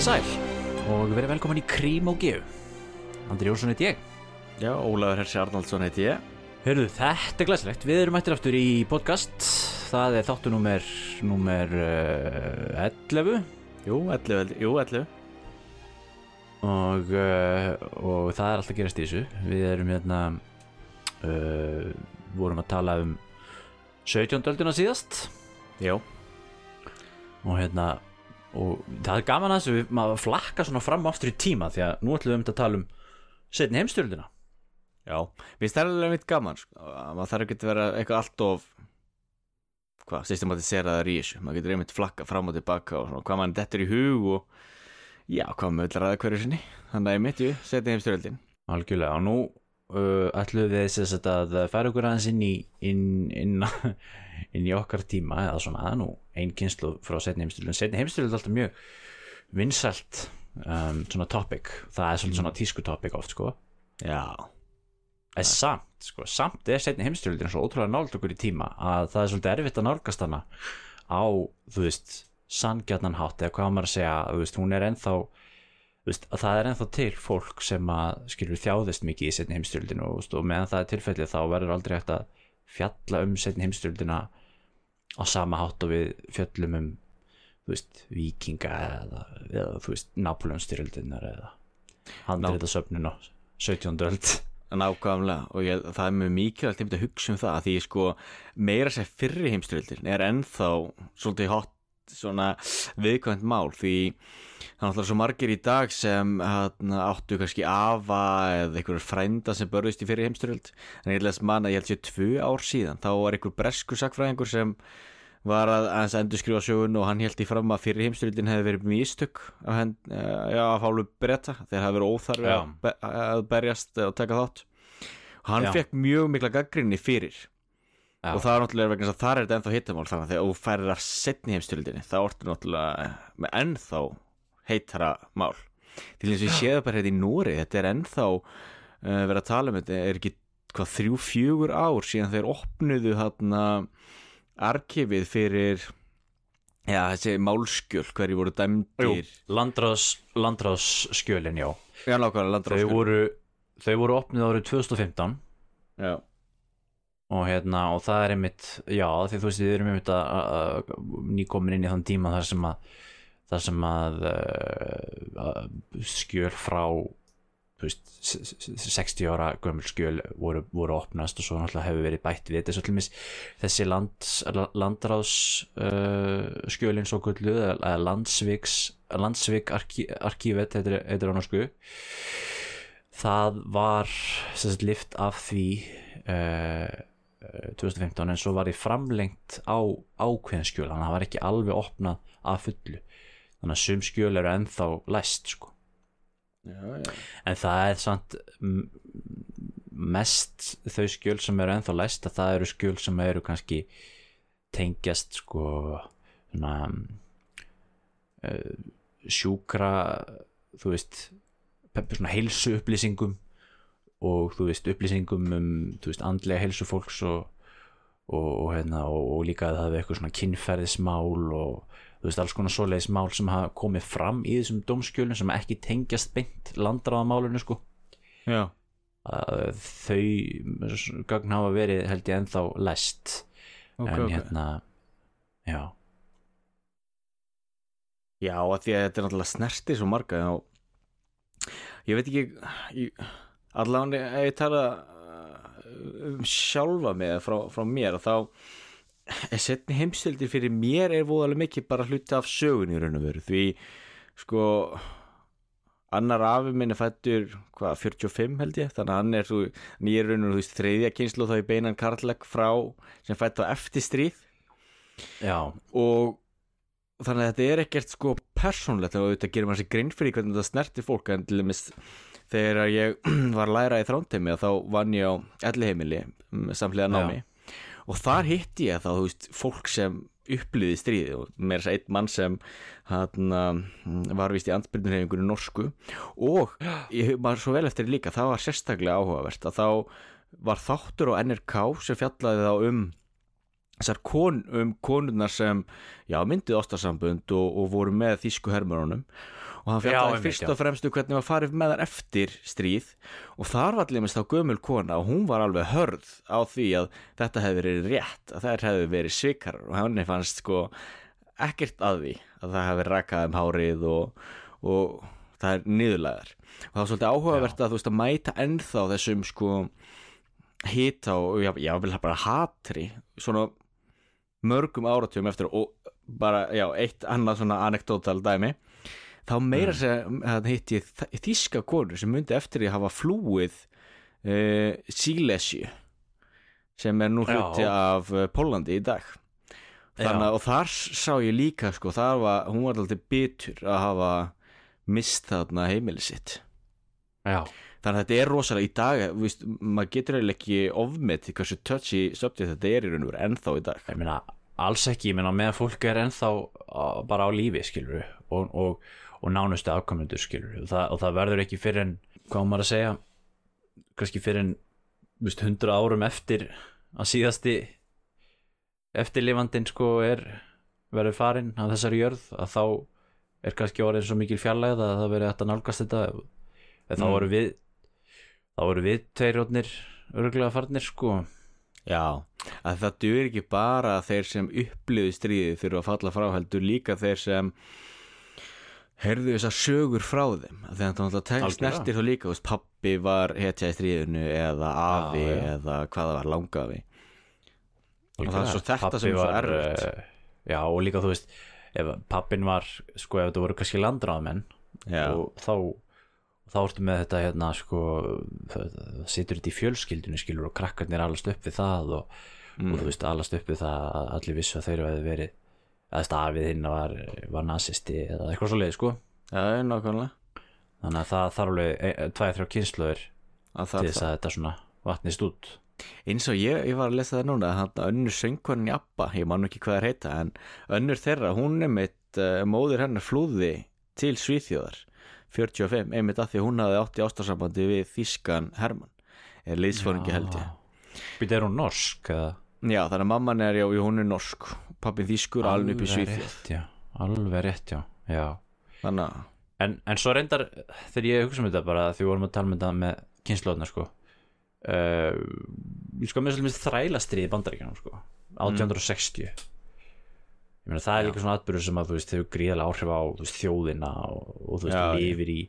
komið sæl. Og verið velkomin í Krím og Geu Andri Jónsson heit ég. Já, Ólafur Hersi Arnaldsson heiti ég. Hörðu, þetta er glæslegt, við erum eftir aftur í podcast. Það er þáttu númer, númer uh, 11 Jú, 11, jú, 11 og, uh, og það er alltaf gerast í þessu. Við erum hérna uh, vorum að tala um 17. öldina síðast. Já, og hérna og það er gaman að þessu, við- maður flakka svona fram og aftur í tíma því að nú ætlum við um að tala um setni heimstyrldina já Mér finnst það alveg mitt gaman sko. að maður þarf ekki að vera eitthvað allt of hvað, systematiseraðar í þessu. Maður getur einmitt flakka fram og tilbaka og svona, hvað mann dettur í hug og já, hvað maður vil ræða hverju sinni. Þannig að ég mitt ju, setja heimstyröldin algjörlega og nú uh, ætlum við þess að færa okkur aðeins inn í inn, inn, inn í okkar tíma eða svona að nú ein kynslu frá setni heimstyrldin setni heimstyrldin er alltaf mjög vinsælt um, svona topic. Það er svolítið svona tísku topic oft sko. Já, en samt, sko, samt er setni heimstyrjöldin svo ótrúlega nált okkur í tíma að það er svolítið erfitt að nálgast hana á, þú veist, sangjarnan hátt eða hvað maður að segja, þú veist, hún er ennþá veist, að það er ennþá til fólk sem að, skilur, þjáðist mikið í setni heimstyrjöldinu og, þú veist, og meðan það er tilfellið þá verður aldrei hægt að fjalla um setni heimstyrjöldina á sama hátt og við fjöllum um veist, vikinga eða, eða Napoleonstyrjöldinar eða handriðasöfnun á 17. öld nákvæmlega og ég, það er mjög mikilvægt að hugsa um það að því sko meira sér fyrri heimstyröldin er ennþá svolítið hot svona viðkvæmt mál því það er náttúrulega svo margir í dag sem hana, áttu kannski afa eða einhverjur frænda sem börðist í fyrir heimstyröld en ég les manna, ég held sér tvö ár síðan þá var einhver breskur sakfræðingur sem var að aðeins endur skrifa sögun og hann held í fram að fyrir heimstyröldin hefði verið hend, já, af hálfu bretta þegar það hefði verið óþarfi að, að berjast og taka þátt. Hann Já. fekk mjög mikla gaggrinni fyrir Já. og það er náttúrulega vegna þess að það er þetta ennþá hittamál þannig að þegar þú færir að setni heimstyröldinni þá ertu náttúrulega með ennþá heitara mál. Til eins og ég séð bara hérna í Nóri þetta er ennþá uh, verið að tala um þetta er ekki hvað þrjú fjögur ár síðan þeir opnuðu þarna arkifið fyrir já þessi málskjöl hverju voru dæmdir. Landrás, landrás skjölin, já. Já nákvæmlega voru, þau voru opnið árið 2015 já, og hérna, og það er einmitt já, því þú veist, við erum einmitt að, að, að nýkomin inn í þann tíma þar sem að þar sem að, uh, að skjöl frá veist, s- s- 60 ára gömul skjöl voru, voru opnast og svo náttúrulega hefur verið bætt við. Þessu þessi lands, landrás uh, skjölin svo gullu eða landsviks landsvik arkívet heitir heitir á norsku. Það var sagt, lift af því uh, 2015 en svo var því framlengt á ákveðin skjöl þannig að það var ekki alveg opnað að fullu. Þannig að sum skjöl eru ennþá læst sko. Já, já. en það er samt mest þau skjöl sem eru ennþá læst að það eru skjöl sem eru kannski tengjast sko svona uh, sjúkra þú veist heilsu upplýsingum og þú veist upplýsingum um þú veist andlega heilsu fólks og, og, og, hérna, og, og líka að það hefur eitthvað svona kynferðismál og þú veist alls konar svoleiðis mál sem hafa komið fram í þessum dómskjölum sem ekki tengjast beint landráðamálinu sko. Já. að þau gögn hafa verið held ég ennþá læst ok, en hérna já, Já, að því að þetta er náttúrulega snertir svo marga og ég veit ekki ég, allavega ef ég tala uh, um sjálfa mig eða frá, frá mér þá er setni heimstildir fyrir mér er voðalega mikið bara hluti af sögun í raun og veru. Því sko annar afi minn er fættur hvað, 45 held ég? Þannig að hann er svo nýja raun og þú veist þriðja kynslu þá í beinan karlæk frá sem fætt á eftir stríð já, og þannig að þetta er ekkert sko persónlegt og þetta gerir maður sér grinn fyrir hvernig þetta snertir fólk en til dæmis þegar ég var að læra í þrántemi þá vann ég á elliheimili mm, samhliða námi. Og þar hitti ég þá þú veist fólk sem upplýði stríði og með þess að einn mann sem hann var vist í andbyrnurhefingunni norsku. Og ég maður svo vel eftir líka það var sérstaklega áhugavert að þá var þáttur á NRK sem fjallaði þá um þessar kon, um konurnar sem já, myndið ástarsambund og, og voru með þýsku hermurunum og hann Já, fjallaði fyrst já. og fremstu hvernig var farið með hann eftir stríð. Og þar var allir mest á gömul kona og hún var alveg hörð á því að þetta hefði verið rétt að þær hefði verið svikarar. Og henni fannst sko ekkert að því að það hefði rakað um hárið og, og það er niðurlegar og það var svolítið áhugavert að þú veist að mæta ennþá þessum sko hita og já, já vil bara hatri svona mörgum áratugum eftir og bara, já, eitt annað svona anekdótal dæmi þá meira mm. að hitt ég þ- þýska konur sem myndi eftir að hafa flúið uh, Sílesju sem er nú Já. hluti af uh, Pólandi í dag. Þannig að og þar sá ég líka sko, þar var, hún var alltaf bitur að hafa mist þarna heimili sitt. Já, þannig að þetta er rosalega í dag þú veist, maður getur eiginlega ekki ofmet hversu touchy subject þetta er í raun og veru ennþá í dag. Ég meina alls ekki, ég meina meðan fólk er ennþá bara á lífi skilur og, og, og nánustu afkomendur skilur og það, og það verður ekki fyrir en hvað maður að segja kannski fyrir en 100 árum eftir að síðasti eftirlifandinn sko er verður farinn á þessari jörð að þá er kannski orðin svo mikil fjarlæð að það verður að nálgast þetta. En þá Mm. voru við þá voru við tveirjónir örgulega farnir sko. Já, að það duður ekki bara að þeir sem upplýðu stríðið þurfa að falla frá heldur líka þeir sem heyrðu þessar sögur frá þeim að þegar það náttúrulega snertir þá líka veist, pappi var hetja í stríðinu eða afi Já, já. eða hvað það var langafi. Og það er svo þetta sem er svo erfitt. eh, já og líka þú veist ef pappin var sko ef þetta voru kannski landráðamenn Já, og þá þá ertu með þetta hérna sko það, það situr þetta í fjölskyldunni skilur og krakkarnir alast upp við það og, Mm. og þú veist alast upp við það að allir vissu að þeir hefði verið að stafið hinn var, var nazisti eða eitthvað svo leið sko. Já, nákvæmlega. Þannig að það þarf alveg e, tvæð þrjá kynsluður að til þess að þetta svona vatnist út. Eins og ég, ég var að lesa það núna hann önnur söngkonin í Abba, ég man ekki hvað það heita en önnur þeirra, hún er mitt uh, móðir hennar flúði til Svíþjóðar 45, einmitt að því að hún hafði átt í ástarsambandi við Þískan Hermann. Er liðsfóringi held ég. Býta er hún norsk eða? Já, þannig að mamman er, já, hún er norsk pappin Þískur, alveg upp í Svíþjóð. alveg rétt, já, já. En, en svo reyndar þegar ég hugsa um þetta bara því við vorum að tala um þetta með kynnslóðna sko uh, sko með svolítið þrælastrið í bandaríkjanum sko 1860 ég meina það er líka svona atbyrður sem að þú veist hefur gríðalega áhrif á veist, þjóðina og, og þú veist Já, lifir í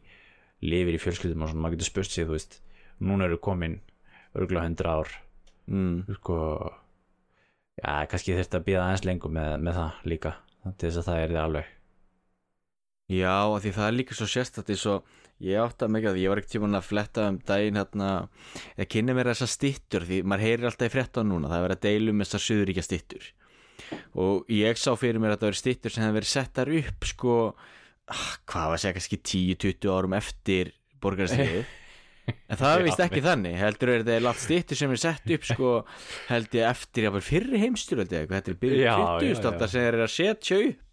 lifir í fjölskyldum og svona maður getur spurt sig þú veist núna eru komin örgulega 100 ár mm, sko já, kannski þurfti að býða aðeins lengur með, með það líka til þess að það er þið alveg. Já, af því það er líka svo sérstætt eins og ég átti að mikið að ég var ekkert tíma að fletta um daginn hérna, ég kynni mér þessar stittur því maður heyrir alltaf í frétta núna það er verið að deilum með þessar suðuríkja stittur og ég sá fyrir mér að það verið stittur sem hefði verið settar upp sko, ah, hvað var að segja kannski 10-20 árum eftir borgarstríði en það er Já, vist ekki þannig. Heldur er þetta allt stittur sem er sett upp sko, held ég eftir jáfnvel fyrri eitthvað, þetta er byrjuð Já, já, 20. já. aldar sem er að setja upp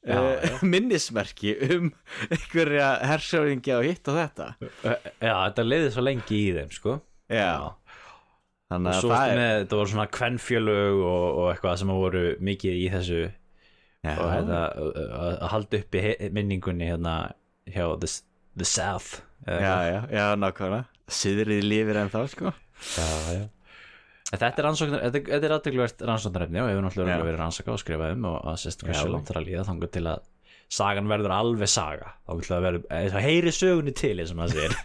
Já, uh, minnismerki um einhverja hersöfingja og hitt og þetta. Já, þetta leiði svo lengi í þeim sko. Já. Þannig að það er með, þetta voru svona kvennfjölög og, og eitthvað sem voru mikið í þessu. Já, og þetta, að að halda uppi he- minningunni hérna hjá the, the South já, já, já, nákvæmlega. Siðrið lifir en þá sko. Já, já. Þetta er rannsóknar, þetta, þetta er aðtegluvert rannsóknarefni og hefur náttúrulega verið rannsaka og skrifað um og að sérst Já. hversu langt þar að líða þangur til að sagan verður alveg saga. Þá vil það verður, eh, það heyri sögunni til eins og maður segir.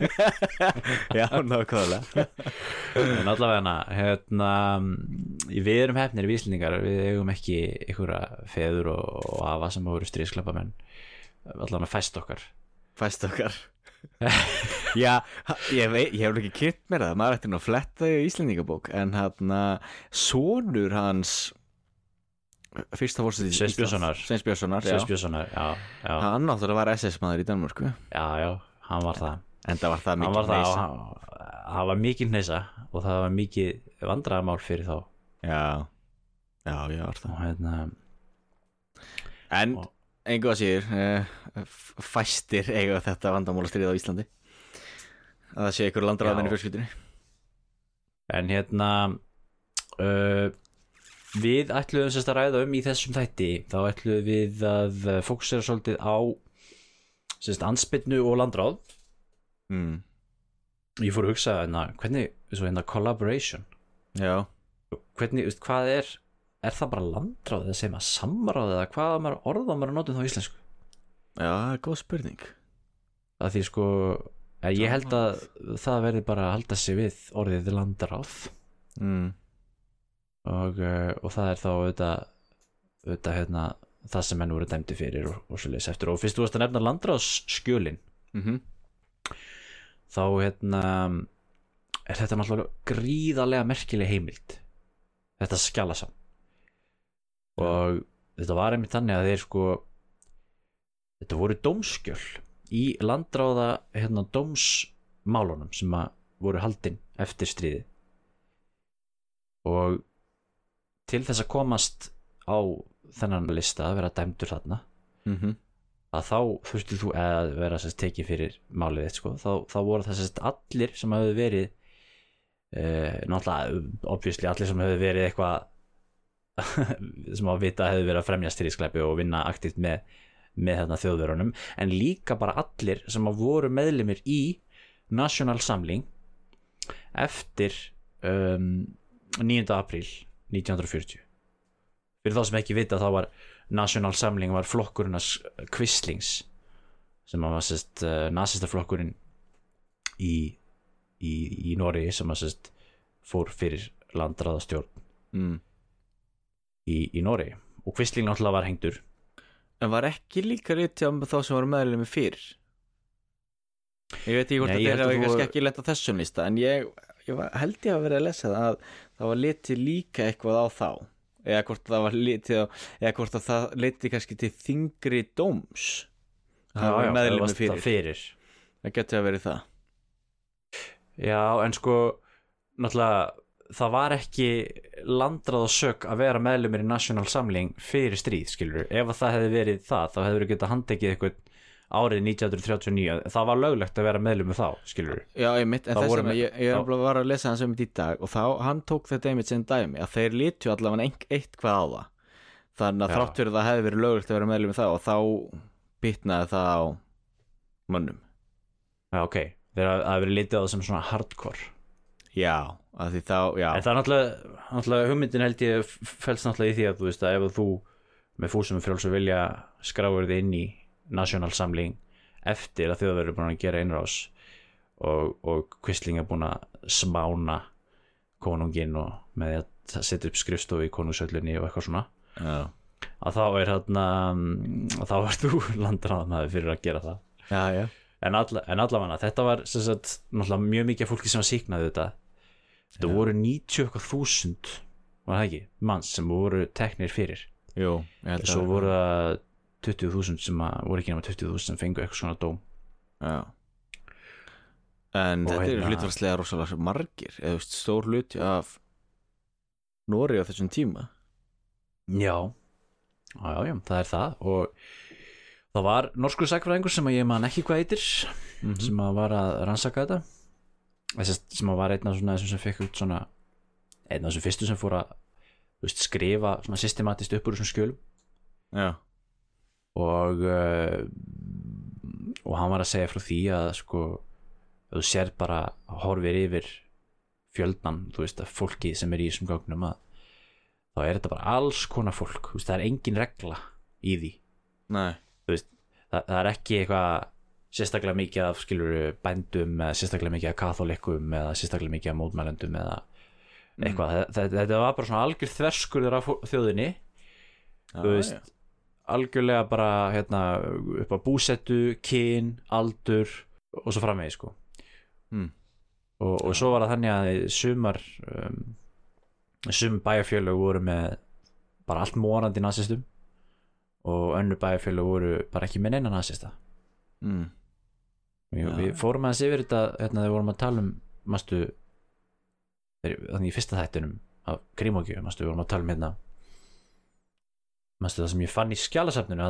Já, nákvæmlega. En allavega hérna við erum hefnir víslendingar við eigum ekki einhverja feður og, og afa sem voru stríðsklappa menn allavega fæst okkar. Fæst okkar já, ég, veit, ég hef ekki kynnt mér það maður ætti nú að fletta í Íslendingabók en hann sonur hans fyrsta fórsetið Sveins Björnssonar. Sveins Björnssonar, já. Sveins Björnssonar, já, já, hann náttúrulega var SS-maður í Danmörku. Já, já, hann var það. En það var það mikið var það var mikið neysa og það var mikið vandræðamál fyrir þá. Já, já, já, var það. Og hérna, En Og- engu að síður uh, fæstir eiga þetta vandamála stríð á Íslandi. Að það sé ykkur landræðin í Já. fjölskyldunni. En hérna uh, við ætluðum sérst að ræða um í þessum þætti þá ætluðum við að fókusera svolítið á sérst anspinnu og landráð. Mm. ég fór að hugsa hérna, hvernig, svo hérna collaboration? Já, hvernig, veist, hvað er er það bara landráð eða segir maður samráð eða hvað maður orða maður að nota þá íslensku? Já, það er góð spurning. Að því sko að ég held að það verði bara að halda sig við orðið landráð. Mm. og, uh, og það er þá auðvitað, auðvitað hérna, það sem menn voru dæmdi fyrir og, og svo leys eftir. Og fyrst þú varst að nefna landráðsskjölin Mm þá hérna er þetta náttúrulega gríðarlega merkileg heimild þetta skjalasam og þetta var einmitt þannig að þeir sko þetta voru dómskjöl í landráða hérna dómsmálunum sem að voru haldin eftir stríði og til þess að komast á þennan lista að vera dæmdur þarna -hmm. að þá þurftu þú að vera sérst, tekið fyrir málið þitt sko. þá, þá voru það sérst, allir sem hafðu verið uh, náttúrulega obviously allir sem hafðu verið eitthvað sem að vita hefðu verið að fremja styrskleipi og vinna aktíft með, með þarna þjóðverunum en líka bara allir sem að voru meðlimir í National Samling eftir um, 9. apríl 1940 fyrir þá sem ekki vita þá var National Samling var flokkurinn að Kvistlings sem að var sérst uh, nazistaflokkurinn í, í, í Nóri sem að sérst fór fyrir landræðastjórn mm. Í, í Nóri og Kvistling náttúrulega var hengdur. En var ekki líka rítið á þá sem voru meðlum fyrir? Ég veit ekki hvort Nei, að þeir hafa kannski ekki lent á þessum lista en ég, ég var, held ég að vera að lesa það að það var litið líka eitthvað á þá eða hvort það var litið eða hvort að það litið kannski til þingri dóms það var meðlum fyrir. það fyrir. Það getur að verið það. Já, en sko náttúrulega það var ekki landrað og sök að vera meðlumir í National Samling fyrir stríð, skilur ef að það hefði verið það, þá hefur við getað handtekið eitthvað árið 1939 það var löglegt að vera meðlumir þá, skilur Já, ég mitt, en Það þess með- ég, ég já. var að lesa hans um þetta í dag og þá, hann tók þetta einmitt sem dæmi að þeir litu allavega ein, eitthvað á það. Þannig að þrátt fyrir að það hefði verið löglegt að vera meðlum með það og þá bitnaði það á mönnum. Já, ok, að það hefur verið litið á það sem svona hardcore Já, að því þá, já. En það er náttúrulega, náttúrulega hugmyndin held ég f- felst náttúrulega í því að þú veist að ef þú með fúsum frjálsum vilja skráir þið inn í National Samling eftir að þjóðverður er búin að gera einrás og, og Quisling er búin að smána konungin og með því að setja upp skrifstofu í konungsöllunni og eitthvað svona Já, að þá er hérna að þá er þú landræðamaður fyrir að gera það. Já, já. en, alla, en allavega þetta var sagt, mjög mikið af fólki sem síknaði þetta þetta voru 90 eitthvað þúsund var það ekki, manns sem voru teknir fyrir. Jú, ég held svo voru það 20.000 sem að, voru ekki nema 20.000 sem fengu eitthvað svona dóm. Já. En Og þetta eru hérna- hlutvarslega rosalega margir eða þú veist, stór hluti af Nóri á þessum tíma. Já, já, já, já, það er það. Og það var norskur sakfræðingur sem að ég man ekki hvað eitir Mhm. sem að var að rannsaka þetta sem var einn af svona þessum sem fekk út svona einn af þessum fyrstu sem fór að veist, skrifa svona systematist upp úr þessum skjölum. Já, og uh, og hann var að segja frá því að sko þú sér bara horfir yfir fjöldan, þú veist að fólki sem er í þessum gögnum að þá er þetta bara alls konar fólk. Veist, það er engin regla í því. Nei. Það, það er ekki eitthvað sérstaklega mikið af skilur bændum eða sérstaklega mikið af katholikum eða sérstaklega mikið af mótmælendum eða eitthvað, þetta, þetta var bara svona algjör þverskurður af þjóðinni þú veist, já. algjörlega bara hérna, upp á búsettu, kyn, aldur og svo framvegi sko Mm. og, og svo var það þannig að sumar um, sum bæjarfjölög voru með bara allt morandi nazistum og önnur bæjarfjölög voru bara ekki með neina nazista mm. Já, við fórum aðeins yfir þetta hérna þegar við vorum að tala um mástu, þannig í fyrsta þættinum af mástu, við vorum að tala um hérna mástu það sem ég fann í skjálasafninu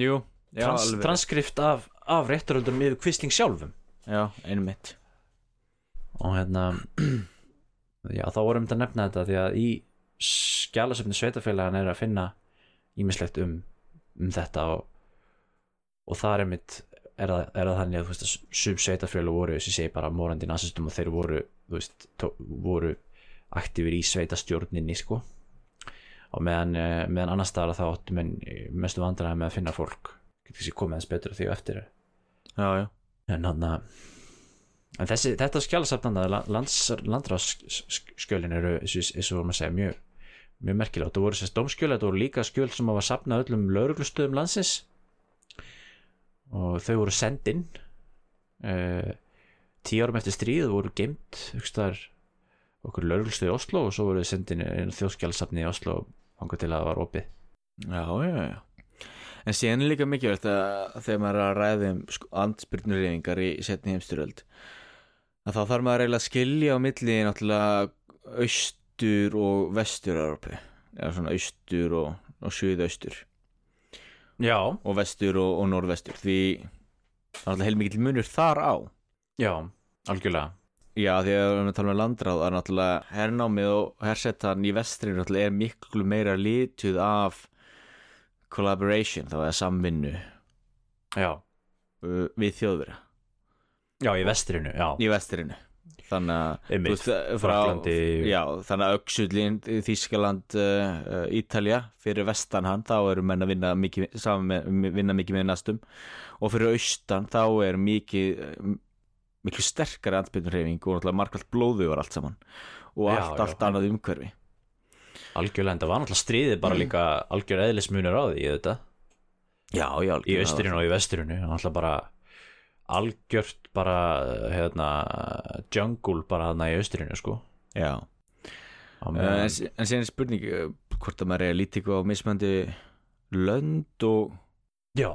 Jú, já, trans, alveg transkrift af, af réttaröldum yfir Quisling sjálfum. Já, einmitt. Og hérna já þá vorum við að nefna þetta því að í skjálasöfni sveitafélagan er að finna ímislegt um, um þetta og, og það er mitt er það, er það þannig að þú veist að sum sveitafjölu voru sem segi bara morandi nasistum og þeir voru þú veist, tó, voru aktífur í sveitastjórninni sko. Og meðan, eh, meðan annars staðar þá áttu menn mestu vandræði með að finna fólk. Getur þessi komið eins betur því og eftir. Já, já, en hann en þessi, þetta skjálasafnanda lands, landráðskjölin eru eins og maður segja mjög mjög merkilega, þetta voru sérst dómskjöl þetta voru líka skjöl sem var safnað öllum lauruglustöðum landsins og þau voru sendinn uh, tíu árum eftir stríð voru geimt okkur lauruglustöð í Oslo og svo voru sendinn þjóðskjálasafni í Oslo hanga til að það var opið. Já, já, já. En síðan er líka mikilvægt að þegar maður er að ræða um sko, andspyrnureyfingar í setni heimstyröld að þá þarf maður eiginlega að skilja á milli náttúrulega aust austur og vestur Európi eða svona austur og, og suðaustur já. Og vestur og, og norðvestur því það er alltaf heilmikið munur þar á. Já, algjörlega. Já því að við erum að tala um landráð það er náttúrulega hernámið og hersettan í vestri náttúrulega er miklu meira lituð af collaboration þá er samvinnu já. uh, við þjóðvera. Já, í vestrinu, já. Í vestrinu þannig að veist, frá, Fraklandi já, þannig að Öksullin, Þískaland uh, uh, Ítalja, fyrir vestan hann þá eru menn að vinna mikið saman með, vinna mikið með næstum. Og fyrir austan þá er mikið miklu sterkari andbyrnurreyfing og náttúrulega markvælt blóðu var allt saman. Og Já, allt, já. allt annað umhverfi. Algjörlega, en það var náttúrulega stríðið bara líka algjör eðlismunur á því þetta Já, já, í austrinu og í vesturinu náttúrulega bara algjört bara hérna jungle bara þarna í austrinu sko. Já, meðan- en, en síðan spurning uh, hvort að maður er að líti eitthvað á mismandi lönd og Já.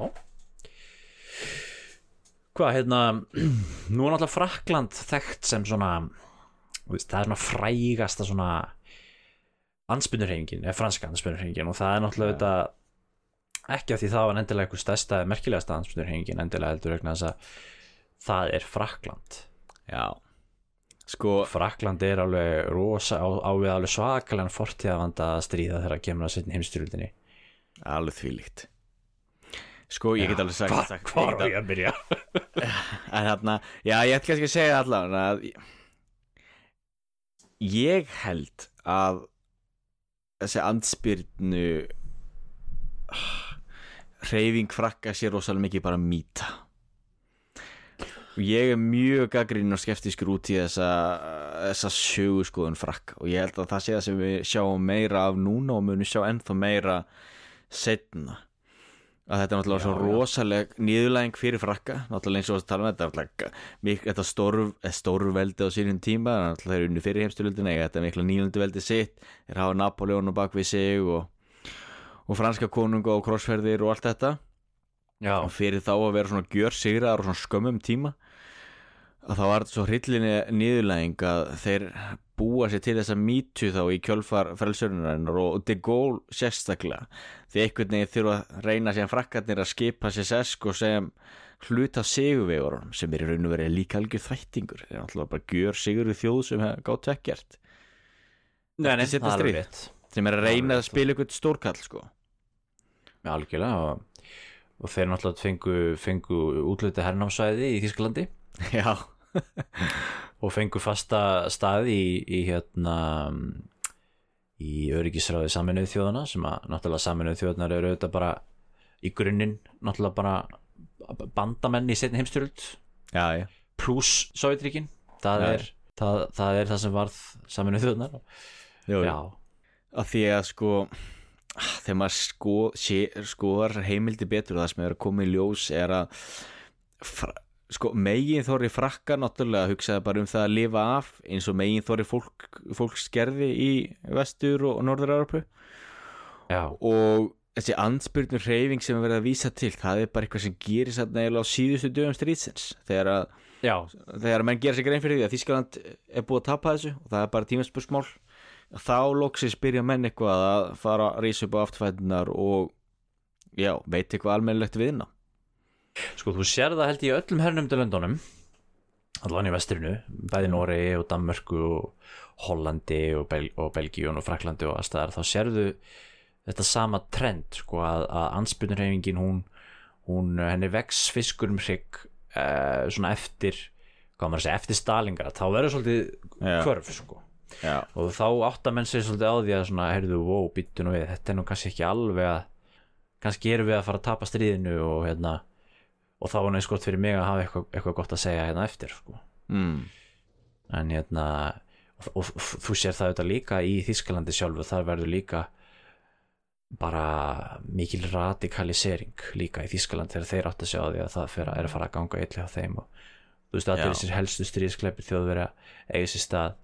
Hvað, hérna nú er náttúrulega Frakland þekkt sem svona veist, það er svona frægasta svona ansbyrnurhengin, eða franska ansbyrnurhengin og það er náttúrulega Já. þetta ekki af því það var endilega einhver stærsta eða merkilegasta ansbyrnurhengin endilega heldur vegna þess að það er Frakland Já, sko Frakland er alveg rosa á, á við alveg svakalega fortíðavanda að stríða þegar kemur að setja heimstyrjöldinni alveg þvílíkt. Sko, ég get alveg sagt, Hvar, sagt hvar get ég að byrja? En hérna, já, ég ætti kannski að segja allavega að ég held að þessi andspyrnu reyfing frakka sér rosalega mikið bara mýta og ég er mjög gaggrinn og skeptiskur út í þessa, þessa sögurskoðun frakka og ég held að það sé það sem við sjáum meira af núna og munum sjá ennþá meira setna að þetta er náttúrulega Já, svo já. rosaleg niðurlæging fyrir frakka náttúrulega eins og að tala með þetta er náttúrulega mik- þetta stóru, stóru veldi á sínum tíma þeir eru unni fyrir heimstyrjöldina eiga þetta mikla nýlundu veldi sitt þeir hafa Napoleon og bakvið sig og, og franska konunga og krossferðir og allt þetta. Já, og fyrir þá að vera svona gjör sigraðar og svona skömmum tíma að þá var þetta svo hryllinni niðurlæging að þeir búa sér til þessa mýtu þá í kjölfar frelsörunarinnar og de Gaulle sérstaklega því einhvern veginn þurfa að reyna sem frakkarnir að skipa sér sesk og sem hluta sigurvegurum sem er í raun og verið líka algjör þvættingur. Þeir er alltaf bara gjör sigur í þjóð sem gátt ekkert nei, nei, það er rétt. sem er að Það reyna að spila eitthvað stórkall sko algjörlega og, og þeir náttúrulega fengu, fengu útluti hernámsvæði í Þísklandi já, og fengu fasta staði í, í hérna í öryggisráði saminuð þjóðana sem að náttúrulega saminuð þjóðanar eru auðvitað bara í grunninn náttúrulega bara bandamenn í setni heimstyrjöld pluss Sovjetríkin það, það, það er það sem varð saminuð þjóðanar. Já, að því að sko þegar maður sko, skoðar heimildi betur og það sem er að koma í ljós er að sko, megin þorri frakka náttúrulega hugsaði bara um það að lifa af eins og megin þorri fólk, fólks gerði í vestur og norður-Európu já, og þessi ansbyrnur hreyfing sem er verið að vísa til það er bara eitthvað sem gerir satt neila á síðustu dögum stríðsins. Þegar að, já, þegar að menn gera sér grein fyrir því að Þískaland er búið að tapa þessu og það er bara tímaspursmál þá loksins byrja menn eitthvað að fara að rísa upp á aftfætunar og já, veit eitthvað almennilegt viðna sko þú sér það held ég í öllum hernumdu löndunum allan í vestrinu, bæði Noregi og Danmörku og Hollandi og, Bel og Belgíun og Fraklandi og aðstæðar þá sérðu þetta sama trend sko að, að ansbyrnurhefingin hún, hún, henni vex fiskur um hrygg uh, svona eftir hvað maður að segja, eftir Stalingrad þá verður svolítið Já. kvörf sko já, og þá átta menn sig svolítið á því að svona, heyrðu, wow, býttu nú við, þetta er nú kannski ekki alveg að kannski erum við að fara að tapa stríðinu og hérna og þá var neins gott fyrir mig að hafa eitthvað, eitthvað gott að segja hérna eftir sko. mm, en hérna og, og, og þú sér það auðvitað líka í Þískalandi sjálfu, þar verður líka bara mikil radikalisering líka í Þískaland þegar þeir átt að sjá því að það er að fara að ganga illa hjá þeim og þú veist að Já. þessir helstu stríðskleipir þjóðverja eiga sér stað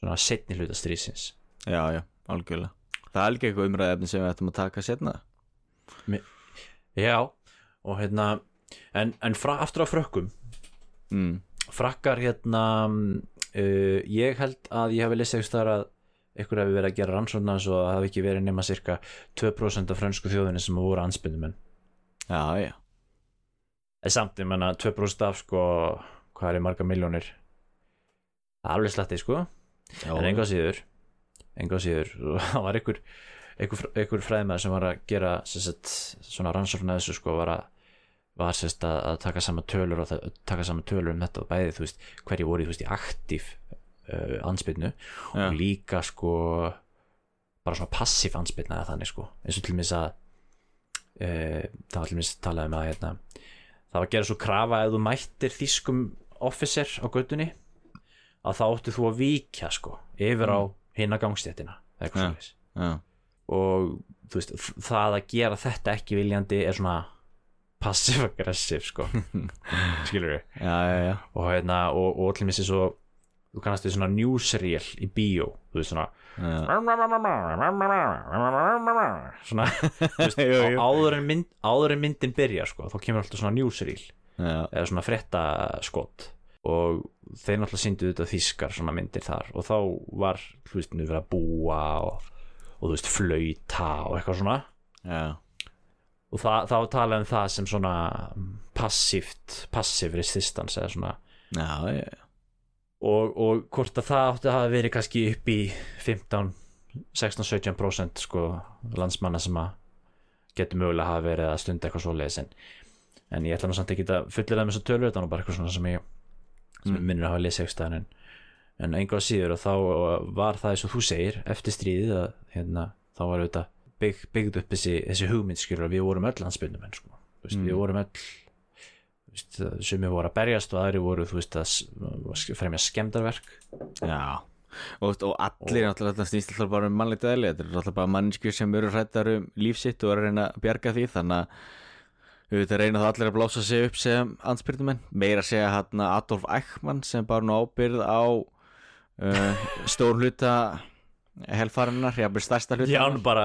svona setni hluta stríðsins. Já, já, algjörlega. Það er ekki eitthvað umræðefni sem við ættum að taka setna Já, og hérna en, en fra, aftur á frökkum. Mm, frakkar hérna uh, ég held að ég hafi lesið eitthvað að ykkur hefði verið að gera rannsóknar og það hafi ekki verið nema cirka 2% af frönsku þjóðinni sem voru anspyndumenn já, já, en samt, ég menna 2% af sko hvað er marga miljónir það er alveg slatti sko já en enga síður enga síður, og það var ykkur, ykkur fræðmaður sem var að gera sagt, svona rannsókn að þessu sko var að var sérst að, að taka saman tölur og taka saman tölur um þetta og bæði þú veist hverju voru þú veist í aktív uh, ansbyrnu Já. og líka sko bara svona passív ansbyrna eða þannig sko eins og til mér að uh, það var til mér talaði með að hérna, það var að gera svo krafa ef þú mættir þýskum officer á göttunni að þá áttu þú að víkja sko yfir á hinna gangstéttina eitthvað svoleiðis. já, og þú veist það að gera þetta ekki viljandi er svona passive-aggressive sko. Skilur við já. og hérna og, og allir missi svo þú kannast við svona newsreel í bíó þú veist svona svona áður en, mynd, áður en myndin byrjar sko, þá kemur alltaf svona newsreel. Eða svona fréttaskot og þeir náttúrulega síndu þetta þýskar svona myndir þar og þá var nú verið að búa og, og þú veist, flauta og eitthvað svona já. og þá talaði um það sem svona passíft, passive resistance eða svona já, já, já. og, og hvort að það átti að hafa verið kannski upp í 15 16-17% sko landsmanna sem að getur mögulega hafa verið að stunda eitthvað svoleiðis en, en ég ætla nú samt ekki að fullir það með svo tölur þetta er bara eitthvað svona sem ég sem mm. minnir að hafa lesið eitthvað en, en einhvað síður og þá var það eins og þú segir eftir stríðið að hérna, þá var auðvitað bygg, byggð upp þessi, þessi hugmyndskjur að við vorum öll landsbyndum sko. Þú veist, Mm. við vorum öll sem við voru að berjast og aðri voru þú veist að fremja skemmdarverk Já og, og allir náttúrulega þetta snýst alltaf bara um mannlegt eðli þetta er alltaf bara mannskjur sem eru hrættar um lífsitt og eru að reyna að bjarga því þannig að auðvitað reyna það allir að blása sig upp sem ansbyrnumenn meira að segja hann Adolf Eichmann sem bara nú ábyrð á uh, stór hluta helfarinnar, jáfnir stærsta hluta Já, bara,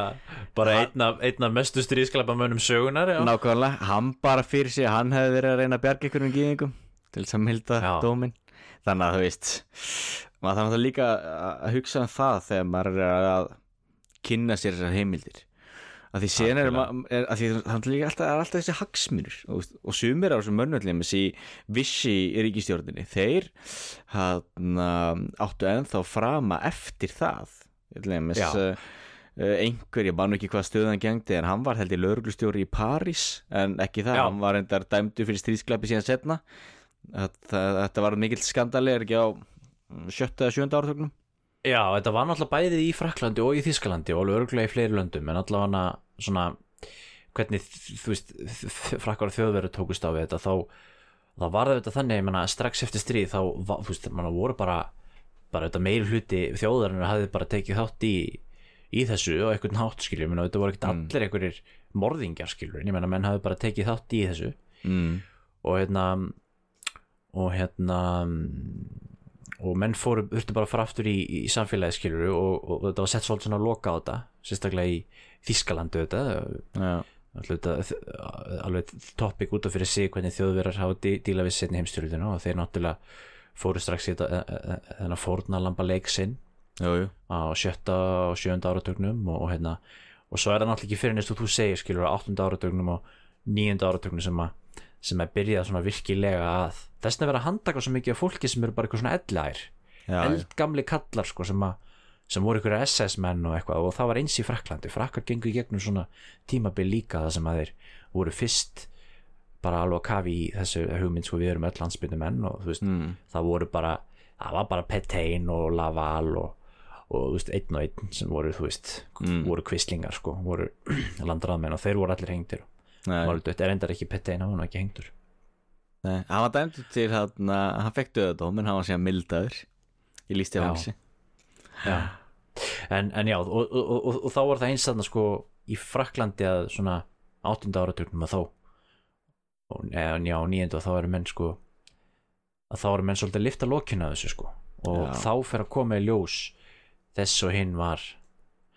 bara Ha- einn af, einn af mestu stríðsklæpamönnum sögunar já. nákvæmlega, hann bara fyrir sig hann hefði verið að reyna að bjarga ykkur um gýðingum til þess að milda dómin þannig að þú veist maður þarf náttúrulega líka að hugsa um það þegar maður er að kynna sér þessar heimildir að því sen er, er að því það er alltaf, er alltaf þessi hagsmunir og, og sumir á þessum mönnvöldum þessi vissi í ríkistjórninni þeir hann, áttu ennþá frama eftir það. Lemis, uh, einhver, ég nú ekki hvað stöðan gengdi en hann var held í lauruglustjóri í París en ekki það, Já. hann var endar dæmdu fyrir stríðsklæpi síðan setna þetta, þetta var mikill skandali er ekki á sjötta eða sjönda áratögnum Já, þetta var náttúrulega bæðið í Fraklandi og í Þískalandi og alveg örgulega í fleiri löndum en allavega svona hvernig þú veist frakkar og þjóðverður tókust á við þetta þá, þá var þetta þannig, ég menna strax eftir stríð þá, þú veist, manna voru bara bara þetta meiri hluti þjóðarinnar hafði bara tekið þátt í í þessu og einhvern hátt skilur, ég menna þetta voru ekkert Mm. allir einhverjir morðingjar skilur, en ég menna menn hafði bara tekið þátt í þessu mm. og hérna og hérna og menn fóru, þurftu bara að fara aftur í, í samfélagi skilur og, og, þetta var sett svolítið svona að loka á þetta sérstaklega í Þískalandu þetta Já, alveg, alveg topic út af fyrir sig hvernig þjóðverðar hafa dí, díla við setni heimstjórninu og þeir náttúrulega fóru strax í þetta e, e, e, þennan fórnalamba leik sinn jú, jú á sjötta og sjönda áratögnum og, og hérna og svo er það náttúrulega ekki fyrir næst og þú segir skilur á áttunda áratögnum og níunda áratögnum sem að sem að byrja svona virkilega að þess að vera að handtaka svo mikið af fólki sem eru bara eitthvað svona já. eldgamli kallar sko sem að sem voru ykkur SS menn og eitthvað og það var eins í Fraklandi, Frakkar gengur í gegnum svona tímabil líka það sem að þeir voru fyrst bara alveg að kafi í þessu hugmynd sko við erum öll landsbyrnu menn og þú veist mm. það voru bara, það var bara Petain og Laval og, og þú veist, einn og einn sem voru, þú veist Mm. voru kvistlingar sko, voru landraðmenn og þeir voru allir hengtir var alveg, er endar ekki Petain, hann var nú ekki hengtur nei, hann var dæmdur til hann, hann fekk döðadóm en hann var síðan mildaður í lísti Já. af hansi já. En, en já, og, og, og, og, þá var það eins þarna sko í Fraklandi að svona áttunda áratugnum að þá og, eða, já, nýjöndu og þá eru menn sko að þá eru menn svolítið að lifta lokinu að þessu sko og Já. þá fer að koma í ljós þess og hinn var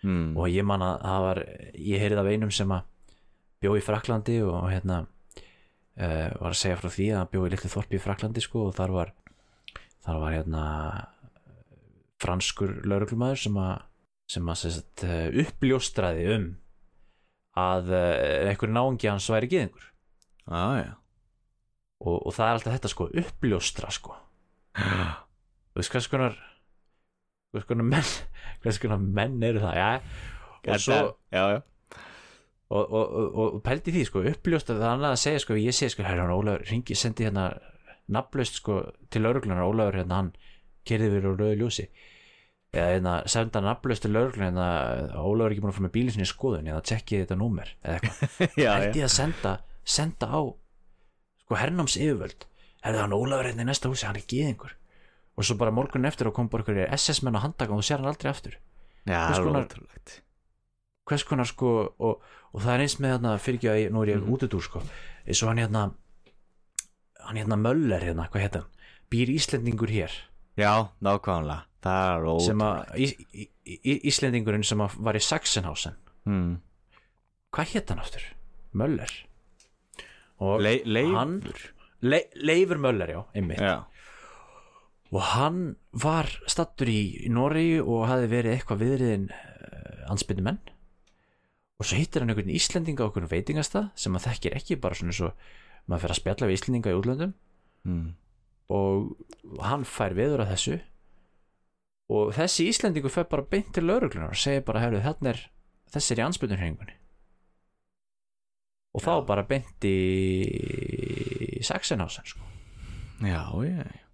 mm. og ég man að það var ég heyrið af einum sem að bjó í Fraklandi og hérna uh, var að segja frá því að hann bjó í litlu þorpi í Fraklandi sko og þar var þar var hérna franskur lauruglumæður sem að sem að sérst, uh, uppljóstraði um að uh, einhver náungi hans væri gyðingur. Ah, og, og það er alltaf þetta sko uppljóstra sko. Þú veist hvers konar hvers konar menn hvers konar menn eru það? Já, og svo já, já. Og, og, og, og pældi því sko uppljóst að það annað að segja sko ég segi sko hérna Ólafur ringi sendi hérna nafnlaust sko til lauruglunar Ólafur hérna hann kerði við á rauðu ljósi. Eða hérna senda nafnlaust til lauruglunar hérna Ólafur er ekki búin að fara með bílinn sinni í skoðun eða tjekkið þetta númer eða eitthvað. Ég að senda senda á sko hernáms yfirvöld herði hann Ólafur hérna í næsta húsi hann er gýðingur og svo bara morgun eftir og kom bara SS menn á handtaka og þú sér hann aldrei aftur. Já, Hvers er konar- sko og, og það er eins með hérna fyrir ekki að nú er ég Mhm. út úr sko. Eins og hann hérna hann hérna Möller hérna, hvað hérna býr Íslendingur hér? Já, nákvæmlega, það er sem ótrúlegt. Að í, í, Íslendingurinn sem að var í Sachsenhausen. Mm. hvað hétt hann aftur? Möller? Og Le Leifur? hann Le, Leifur Möller já, einmitt. Já, og hann var stattur í, Noregi og hafi verið eitthvað viðriðin uh, ansbyrni menn og svo hittir hann einhvern Íslendinga á einhvern veitingastað sem hann þekkir ekki bara svona eins og maður fer að spjalla við Íslendinga í útlöndum mm. og hann fær viður að þessu og þessi Íslendingu fer bara beint til lauruglunar og segir bara hefur þarna er þessi er í ansbyrnurhengunni og þá Já. bara beint í Sachsenhausen sko já, já, já.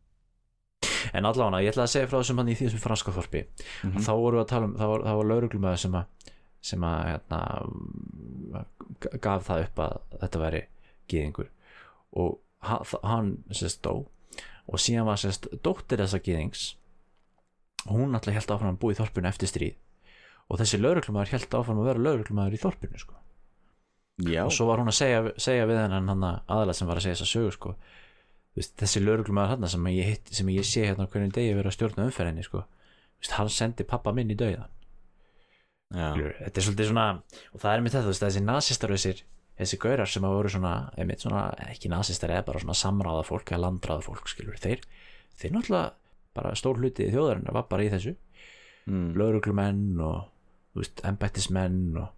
En allavega, ég ætla að segja frá þessum hann í því þessum franska þorpi Mhm. þá voru við að tala um, það var, var lauruglumæður sem að sem að hérna, gaf það upp að þetta væri gýðingur og hann, sérst dó og síðan var sérst dóttir þessa gýðings hún alltaf held áfram að búa í þorpinu eftir stríð og þessi lauruglumæður held áfram að vera lauruglumæður í þorpinu sko. já. og svo var hún að segja, segja við hennan aðalega sem var að segja þessa sögu sko. Þessi lauruglumæður hann sem sem ég sé hérna hvernig degi vera að stjórna umferðinni sko. Hann sendi pappa minn í dauðan þetta er svolítið svona og það er með þetta, þessi nasistar þessir, þessi gaurar sem að voru svona, einmitt svona ekki nasistar eða bara svona samráða fólk eða landráða fólk, skilur, þeir þeir náttúrulega, bara stór hluti þjóðarinnar var bara í þessu, Mm. lauruglumenn og, þú veist, embættismenn og,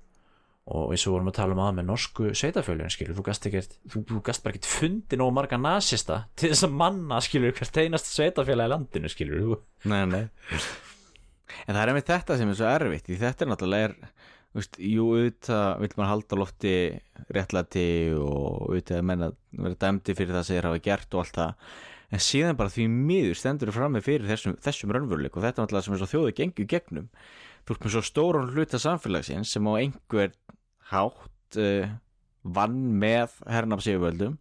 og eins og vorum að tala um að með norsku sveitafjölun, skilur, þú gast ekkert þú, þú gast bara ekkert fundið nóg marga nasista til þess að manna, skilur, hvert einast sveitafjöla í landinu, skilur, Nei, nei En það er einmitt þetta sem er svo erfitt því þetta er náttúrulega er, veist, jú, auðvitað vil maður halda lofti réttlæti og auðvitað menn að vera dæmdi fyrir það sem þeir hafa gert og allt það. En síðan bara því miður stendur þú frammi fyrir þessum, þessum raunveruleik og þetta er náttúrulega sem er svo þjóðu gengu gegnum. Þú ert með svo stóran hluta samfélagsins sem á einhver hátt uh, vann með hernafsífuvöldum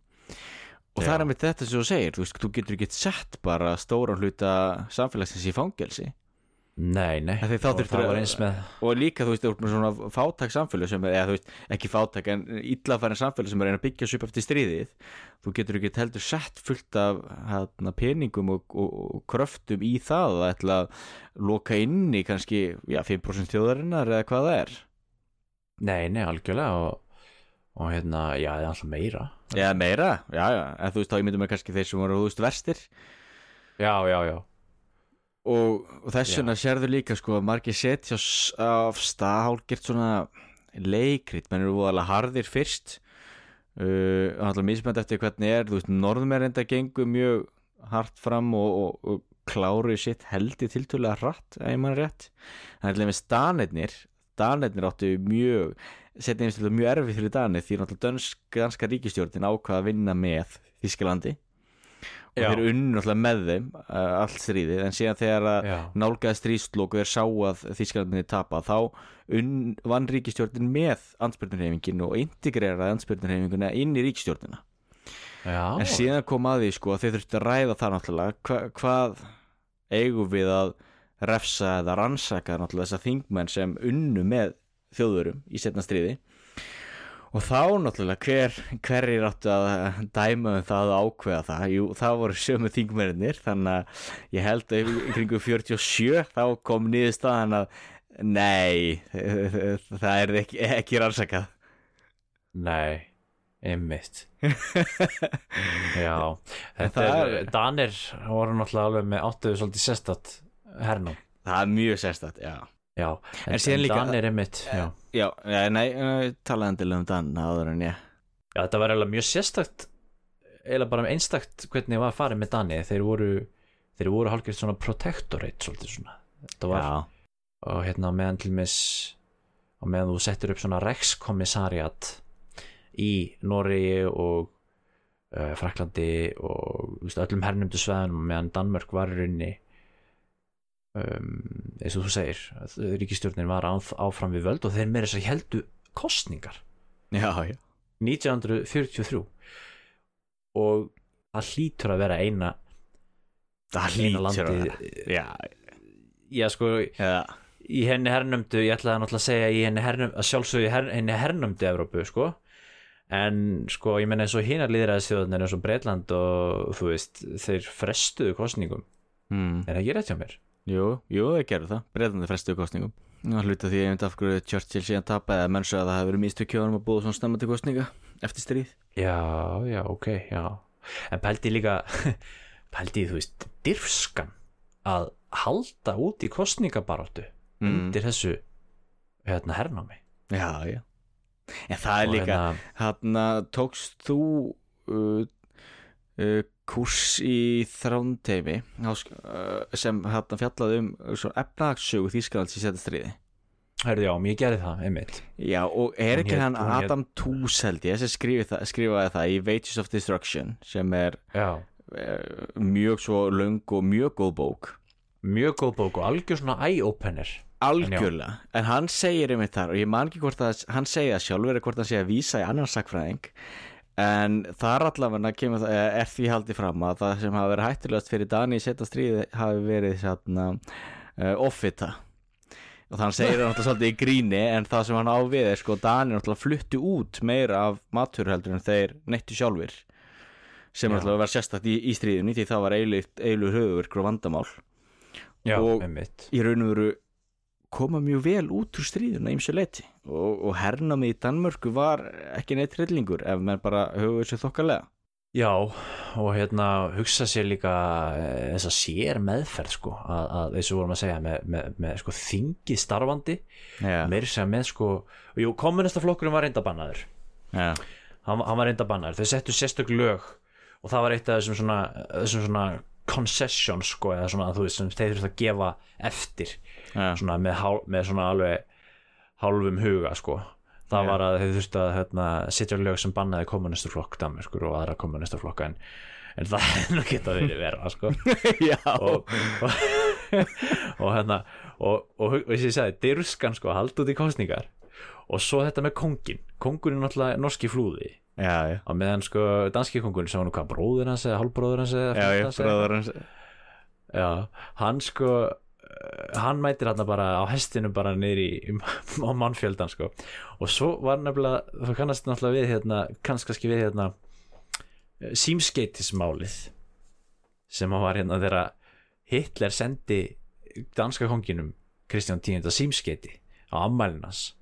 og það Já. er einmitt þetta sem þú segir þú, veist, þú getur ekki sett bara stóran hluta samfélagsins í fangelsi Nei, nei, það að- var eins með og líka þú veist, svona fátæk samfélag sem eða þú veist, ekki fátæk en illafærin samfélag sem er að reyna að byggja sig upp eftir stríðið. Þú getur ekki heldur sett fullt af hana, peningum og, og, og kröftum í það að ætla að loka inn í kannski, já, 5% þjóðarinnar eða hvað það er. Nei, nei, algjörlega og, og hérna, já, það er alltaf meira. Eða meira, já, já, en þú veist, þá ég myndum með kannski þeir sem voru, þú veist, verstir. Já, já, já og, og þess vegna sérðu líka sko að margir setja af stað hálgert svona leikrit, menn eru voðalega harðir fyrst. Uh, og alltaf mismænt eftir hvernig er, þú veist, norðmerenda gengur mjög hart fram og, og, og kláru sitt heldi tiltölulega hratt, ef mann rétt. Þannig að með stanirnir Danirnir áttu mjög setja einstu mjög erfið fyrir Danir því náttúrulega danska ríkistjórnin ákvað að vinna með Þískalandi og þeir unnu náttúrulega með þeim uh, allt stríðið en síðan þegar að stríðslók og þeir sá að Þískalandi tapa þá vann ríkistjórnin með ansbyrnurhefingin og integreraði ansbyrnurhefinguna inn í ríkistjórnina já, en síðan kom að því sko að þeir þurftu að ræða það náttúrulega hva, hvað eigum við að refsa eða rannsaka náttúrulega þessa þingmenn sem unnu með þjóðurum í setna stríði og þá náttúrulega hver, hverjir áttu að dæma um það og ákveða það? Jú, það voru sömu þingmennir þannig að ég held að kringu 47 þá kom niður staðan að nei það er ekki, ekki rannsakað. Nei, einmitt. Já, þetta er, er- Danir voru náttúrulega alveg með áttuðu svolítið sérstætt hernum það er mjög sérstætt, já Já, En síðan líka- Danir einmitt já. Já, nei, nei uh, talaði endilega um Dan áður en ég já, þetta var eiginlega mjög sérstætt eiginlega bara einstakt hvernig var farið með Dani. Þeir voru, þeir voru hálfgjörð svona protectorate svolítið svona. Þetta var, Já, og hérna meðan til mis á meðan þú settur upp svona rekskommissariat í Noregi og uh, Fraklandi og veist, öllum hernumdu sveðunum meðan Danmörk var í rauninni um, eins og þú segir ríkistjórnin var áf, áfram við völd og þeir meira þess að heldu kostningar já, já. 1943 og það hlýtur að vera eina Það eina hlýtur að vera. Já, já sko já, í henni hernumdu, ég ætlaði náttúrulega að segja í henni hernum, að sjálfsögðu í her, henni hernumdu Evrópu, sko. En sko, ég menna eins og hinar líðræðis þjóðanir eins og Breitland og þú veist, þeir frestuðu kostningum mm. er það ekki rétt hjá mér? Jú, jú, þeir gerðu það. Breiðandi frestuðu kostningum Nú hluta því myndi af hverju Churchill síðan tapaði að menn svo að það hefur verið místu kjóðanum að búða svona stemma til kostninga eftir stríð. Já, já, ok, já. En pældi líka pældi, þú veist, dirfskan að halda út í kostningabaráttu Mm. undir þessu hérna hernámi. Já, já. En það er Og líka, hérna- hann tókst þú uh, uh, kurs í þrándheimi uh, sem hann fjallaði um svona efnagssögu Þýskalands í setja stríði. Herðu, já, ég gerði það, einmitt. Já, og er ekki hann Adam Tooze held ég sem skrifaði það, í Wages of Destruction sem er Já, uh, mjög svo löng og mjög góð bók. Mjög góð bók og algjör svona eye-opener. Algjörlega, en, hann segir einmitt þar og ég man ekki hvort að hann segir það sjálfur eða hvort hann segir að vísa í annan sakfræðing en þar allavega kemur eh, er því haldið fram að það sem hafi verið hættulegast fyrir Dani í setja stríði hafi verið svona uh, offita. Og þannig segir hann náttúrulega svolítið í gríni en það sem hann á við er sko Dani náttúrulega fluttu út meira af maturheldur en þeir neittu sjálfur sem Já. náttúrulega var sérstakt í, í stríðinu því það var eiginlega höfuverkur og vandamál. Já, Og- einmitt. í raun og veru koma mjög vel út úr stríðuna ímsu leiti og, og hernami í Danmörku var ekki neitt hryllingur ef menn bara höfðu þessu þokkalega. Já, og hérna hugsa sér líka eh, þessa sér meðferð sko, að, að þessu vorum að segja með, með, með sko, þingi starfandi Já, meiri segja með sko jú, kommunistaflokkurinn var reyndabannaður já, hann, hann var reyndabannaður, þau settu sérstök lög og það var eitt af þessum svona, þessum svona concessions sko, eða svona þú veist sem þeir þurft að gefa eftir. Já, svona með, með svona alveg hálfum huga sko. Það Já. var að þeir þurftu að hérna, setja lög sem bannaði kommunistaflokk Danmerskur og aðra kommunistaflokka en, en það er nú geta verið vera sko. Og, og, og hérna og, og, og ég segi, dyrskan sko haldt út í kostningar og svo þetta með kongin kongurinn er náttúrulega norski flúði. Já, já, á meðan sko danski kongurinn sem var nú hvað bróður hans eða hálfbróður hans eða já, hans hans. Já, hann sko hann mætir hann bara á hestinu bara í á mannfjöldan sko. Og svo var nefnilega, þú kannast náttúrulega við hérna, kannast kannski við hérna símskeitismálið sem hann var hérna þegar Hitler sendi danska konginum Kristján X símskeiti á ammælinas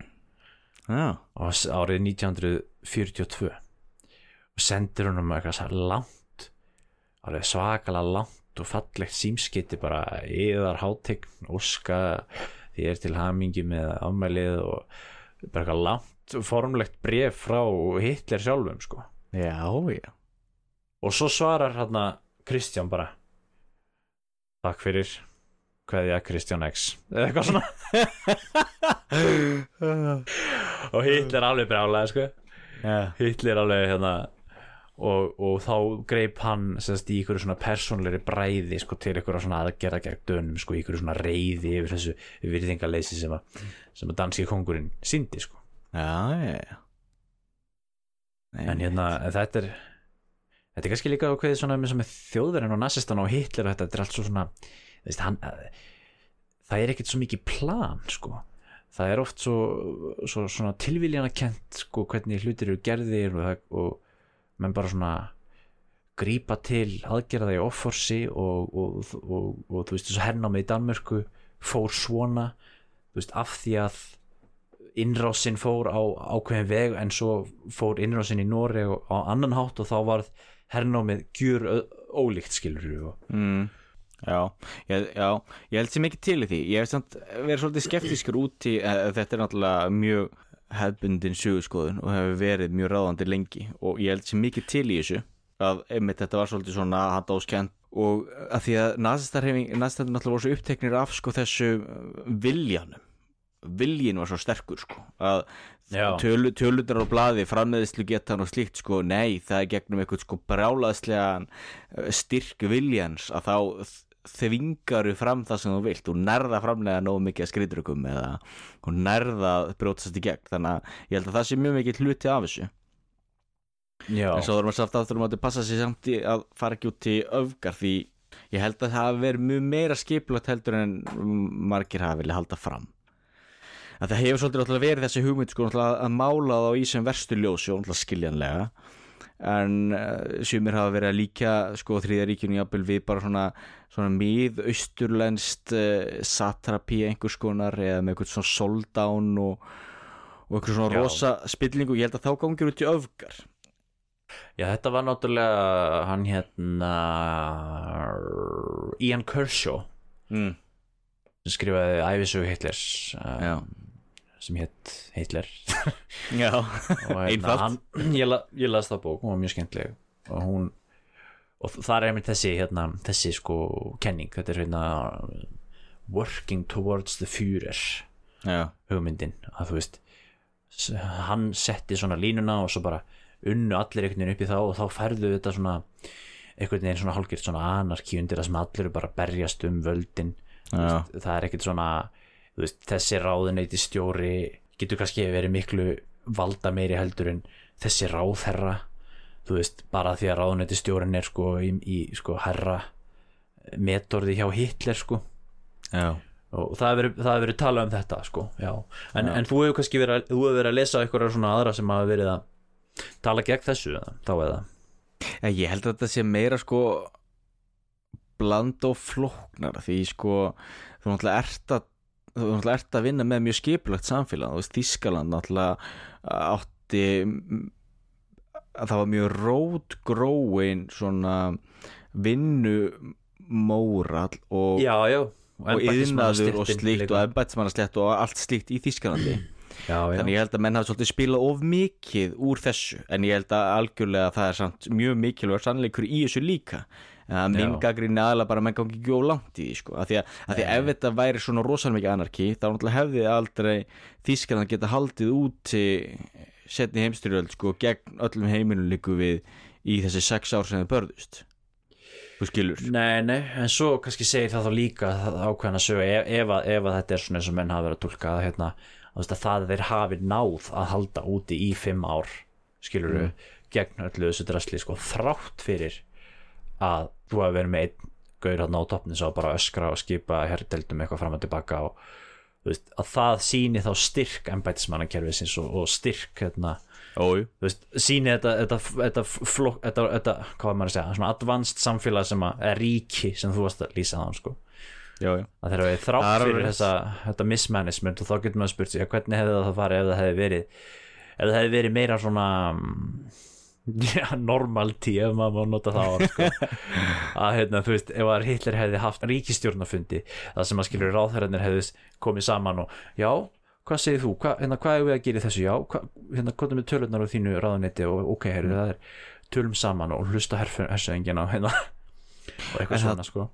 s- árið 1942 og sendir honum eitthvað svo langt alveg svakalega langt og fallegt símskiti bara yðar hátegn óska því er til hamingi með afmælið og bara eitthvað langt formlegt bref frá Hitler sjálfum sko. Já, já. Og svo svarar hérna Kristján bara takk fyrir kveðja Kristján X. Eða eitthvað svona. Og Hitler alveg brjálega sko. Já, Hitler alveg hérna og, og þá greip hann semst, í ykkur svona persónleiri bræði sko, til ykkur svona aðgerða gegn dönum sko, ykkur svona reyði yfir þessu virðingaleysi sem, að, sem að danski kongurinn síndi sko. já, já, já. Nei, en hérna þetta er þetta er kannski líka ákveðið svona með, þjóðverðin og nazistan og Hitler og þetta, þetta er allt svo svona veist, hann, það er ekkert svo mikið plan sko það er oft svo, svo svona tilvíljana kent sko hvernig hlutir eru gerðir og, og menn bara svona grípa til aðgerða í offorsi og, og, og, og, þú veist þessu hernámið í Danmörku fór svona veist af því að innrásin fór á ákveðin veg en svo fór innrásin í Noreg á annan hátt og þá varð hernámið gjur ólíkt skilur mm, já, ég, já, ég held sér mikið til því. Ég hef verið svolítið skeptískur út í eh, Þetta er náttúrulega mjög hefbundin sögurskoðun og hefur verið mjög ráðandi lengi. Og ég held sér mikið til í þessu að einmitt þetta var svolítið svona handáskent og að því að nazistarhefing nazistarnir náttúrulega voru svo uppteknir af sko þessu eh, viljanum. Viljin var svo sterkur sko að Já. tölu, tölunar á blaði frammeðislu getan og slíkt sko nei það er gegnum eitthvað sko brjálaðslegan eh, styrk viljans að þá þvingaru fram það sem þú vilt. Og nærða framlega nógu mikið að skrýtrugum eða og nærða að brjótast í gegn. Þannig að ég held að það sé mjög mikið hluti af þessu. Já, en svo þurfum að saft aftur um að passa sér samt í að fara ekki út í öfgar því ég held að það verið mjög meira skipulagt heldur en margir hafi vilja halda fram. Að það hefur svolítið verið þessi hugmynd sko að mála þá í sem verstu ljósi og skiljanlega en uh, sumir hafa verið að líka sko þriðja ríkjunu jafnvel við bara svona, svona mið austurlenskt uh, satrapi einhvers konar eða með einhvern svona soldán og, og einhver svona Já. rosa spillingu, ég held að þá gangir út í öfgar já, þetta var náttúrulega hann hérna Ian Kershaw mm. sem skrifaði æfisögu Hitlers Já. Sem hétt Hitler. Já, hérna, Einfalt. ég, la, ég las það bók, hún var mjög skemmtileg. Og hún og það er einmitt þessi hérna, þessi sko kenning, þetta er hérna working towards the Führer já, hugmyndin, að þú veist hann setti svona línuna og svo bara unnu allir einhvern veginn upp í þá og þá færðu þetta svona einhvern veginn svona hálfgjört svona anarki undir það sem allir eru bara berjast um völdin. Það er ekkert svona veist, þessi ráðuneyti stjóri getur kannski verið miklu valda meiri heldur en þessi ráðherra. Þú veist, bara því að ráðuneyti stjórin er sko í, í sko herra metorði hjá Hitler sko. Já. Og það hefur verið, talað um þetta sko, en, en þú hefur kannski verið að, verið að lesa eitthvað svona aðra sem hafa verið að tala gegn þessu þá eða? Já, ég held að þetta sé meira sko bland og flóknar því sko þú náttúrulega ert að þú náttúrulega ert að vinna með mjög skipulagt samfélag þú veist Þískaland náttúrulega átti að það var mjög rótgróin svona vinnu mórall og, já, já, og yðnaður og slíkt og embætismannaslétt og allt slíkt í Þískalandi já, Þannig ég held að menn hafa svolítið spilað of mikið úr þessu en ég held að algjörlega það er samt mjög mikilvæg sannleikur í þessu líka að minn Já. gaggrinni aðalega bara menn gangi ekki of langt í sko að því að, að, því að ef þetta væri svona rosalega mikið anarki þá hefði aldrei Þískaland geta haldið úti setni heimstyrjöld sko gegn öllum heiminum líku við í þessi sex ár sem þið börðust þú skilur Nei, nei, en svo kannski segir það þá líka það ákveðan að sögja ef, ef, að- ef að þetta er svona eins og menn hafa verið að tólka hérna, að, það þeir hafi náð að halda úti í fimm ár skilur Mm. gegn öllu þessu drasli sko, þrátt fyrir að þú hafi verið með einn gaur hann á toppnin svo bara öskra og skipa herdeldum eitthvað fram og tilbaka og veist, að það síni þá styrk embætismannakerfisins og, og styrk hérna, veist, síni þetta, þetta, þetta, flok, þetta, þetta hvað maður að segja, svona advanced samfélag sem er ríki sem þú varst að lýsa sko. Já, já að þeirra við Það þrátt fyrir þessa, þetta mismanagement og þá getur maður spurt sig, hvernig hefði það farið ef það hefði verið ef það hefði verið meira svona já, normalty ef maður má nota það sko. að hérna, þú veist, ef að Hitler hefði haft ríkistjórnafundi það sem að skilur ráðherrarnir hefði komið saman og já, hvað segir þú, Hva, hérna, hvað er við að gera í þessu, já hva, hérna, hvað er með tölurnar á þínu ráðunetti og ok, heyrðu, það er tölum saman og hlusta hersöðingina hérna, og eitthvað svona sko.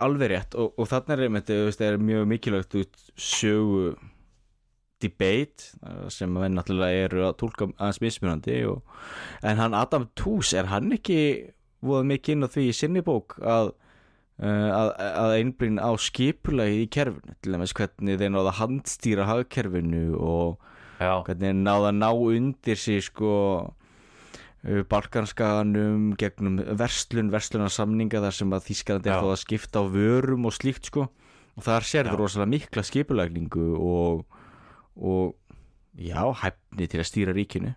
alveg rétt og, og þarna er er mjög mikilvægt út sögu debate uh, sem að venn náttúrulega eru að tólka aðeins mismunandi og, en hann Adam Tooze, er hann ekki voða mikið inn á því í sinni bók að uh, að, að einblýn á skipulagi í kerfinu? Til dæmis hvernig þeir náða handstýra hagkerfinu og já, hvernig þeir náða að ná undir sig sko uh, Balkanskaganum gegnum verslun, verslunarsamninga þar sem að Þískalandi er þá að skipta á vörum og slíkt sko. Og þar sérður Já. rosalega mikla skipulagningu og, og já, hæfni til að stýra ríkinu.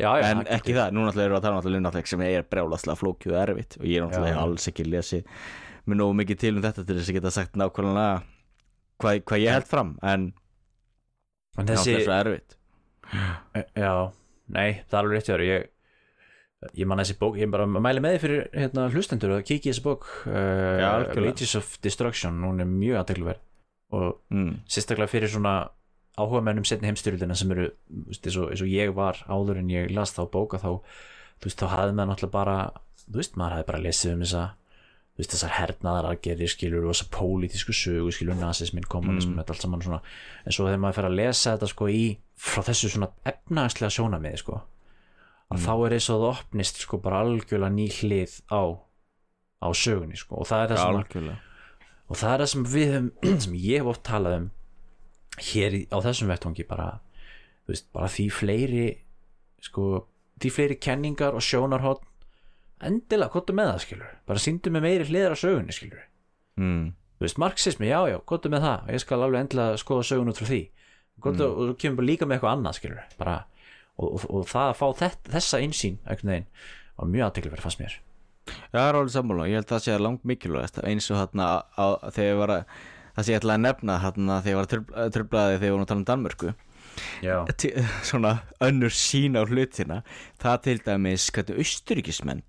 Já, já en ekki það, nú náttúrulega við að tala um náttúrulega sem er brjálaslega flókjuð og erfitt og ég er náttúrulega Já, alls ekki lesið með nógu mikið til um þetta til þess að geta sagt nákvæmlega hvað, hvað ég held fram en en þessi... náttúrulega erfitt. Já, nei, það er alveg rétt hjá þér. Ég, ég man þessi bók, ég bara mæli með því fyrir hérna, hlustendur að kíkja þessi bók. Uh, algjörlega. Wages of Destruction, hún er mjög aðteglverð og mm. sérstaklega fyrir svona áhuga mennum setni heimstyrjöldina sem eru eins, og, eins og ég var áður en ég las þá bóka þá, þú veist, þá hafði maður náttúrulega bara þú veist, maður hafði bara lesið um þessa þú veist, þessar hernaðar aðgerðir skilur og þessar pólitísku sögu skilur nazismin, kommunismin, Mm. allt saman svona en svo þegar maður fer að lesa þetta sko í frá þessu svona efnaðslega sjónamiði sko að Mm. þá er eins og það opnist sko bara algjörlega ný hlið á á sögunni sko og það er það sem og það er það sem við sem ég hef oft talað um hér í, á þessum vettvangi bara, veist, bara því fleiri sko, því fleiri kenningar og sjónarhótt endilega, kottu með það, skilur bara síndu með meiri hliðar á sögunni, skilur mm. þú veist, marxismi, já, já, kottu með það. Ég skal alveg endilega skoða sögun út frá því. Kottu, og þú kemur bara líka með eitthvað annað, skilur bara, og, og, og það að fá þett, þessa einsýn, einhvern veginn var mjög aðtekli fannst mér. Já, það er alveg sammála, ég held að það sé langt mikilvægast eins og þarna þegar ég var að það sé ég ætla að nefna þarna þegar ég var að tröflaði þegar ég var að tala um Danmörku. Svona önnur sín á hlutina. Það til dæmis hvernig austuríkismenn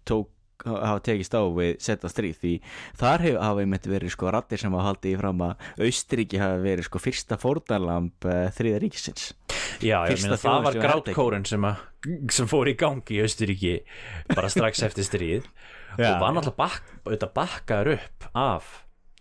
hafa tekist á við setja stríð því þar hef, hafa einmitt verið sko rattir sem hafa haldið í fram að Austuríki hafa verið sko fyrsta fórnarlamb uh, þriða ríkisins. Já, ég meina það var grátkóren sem, sem fór í gangi í Austuríki bara strax eftir stríð og var náttúrulega bak, bakkaður upp af,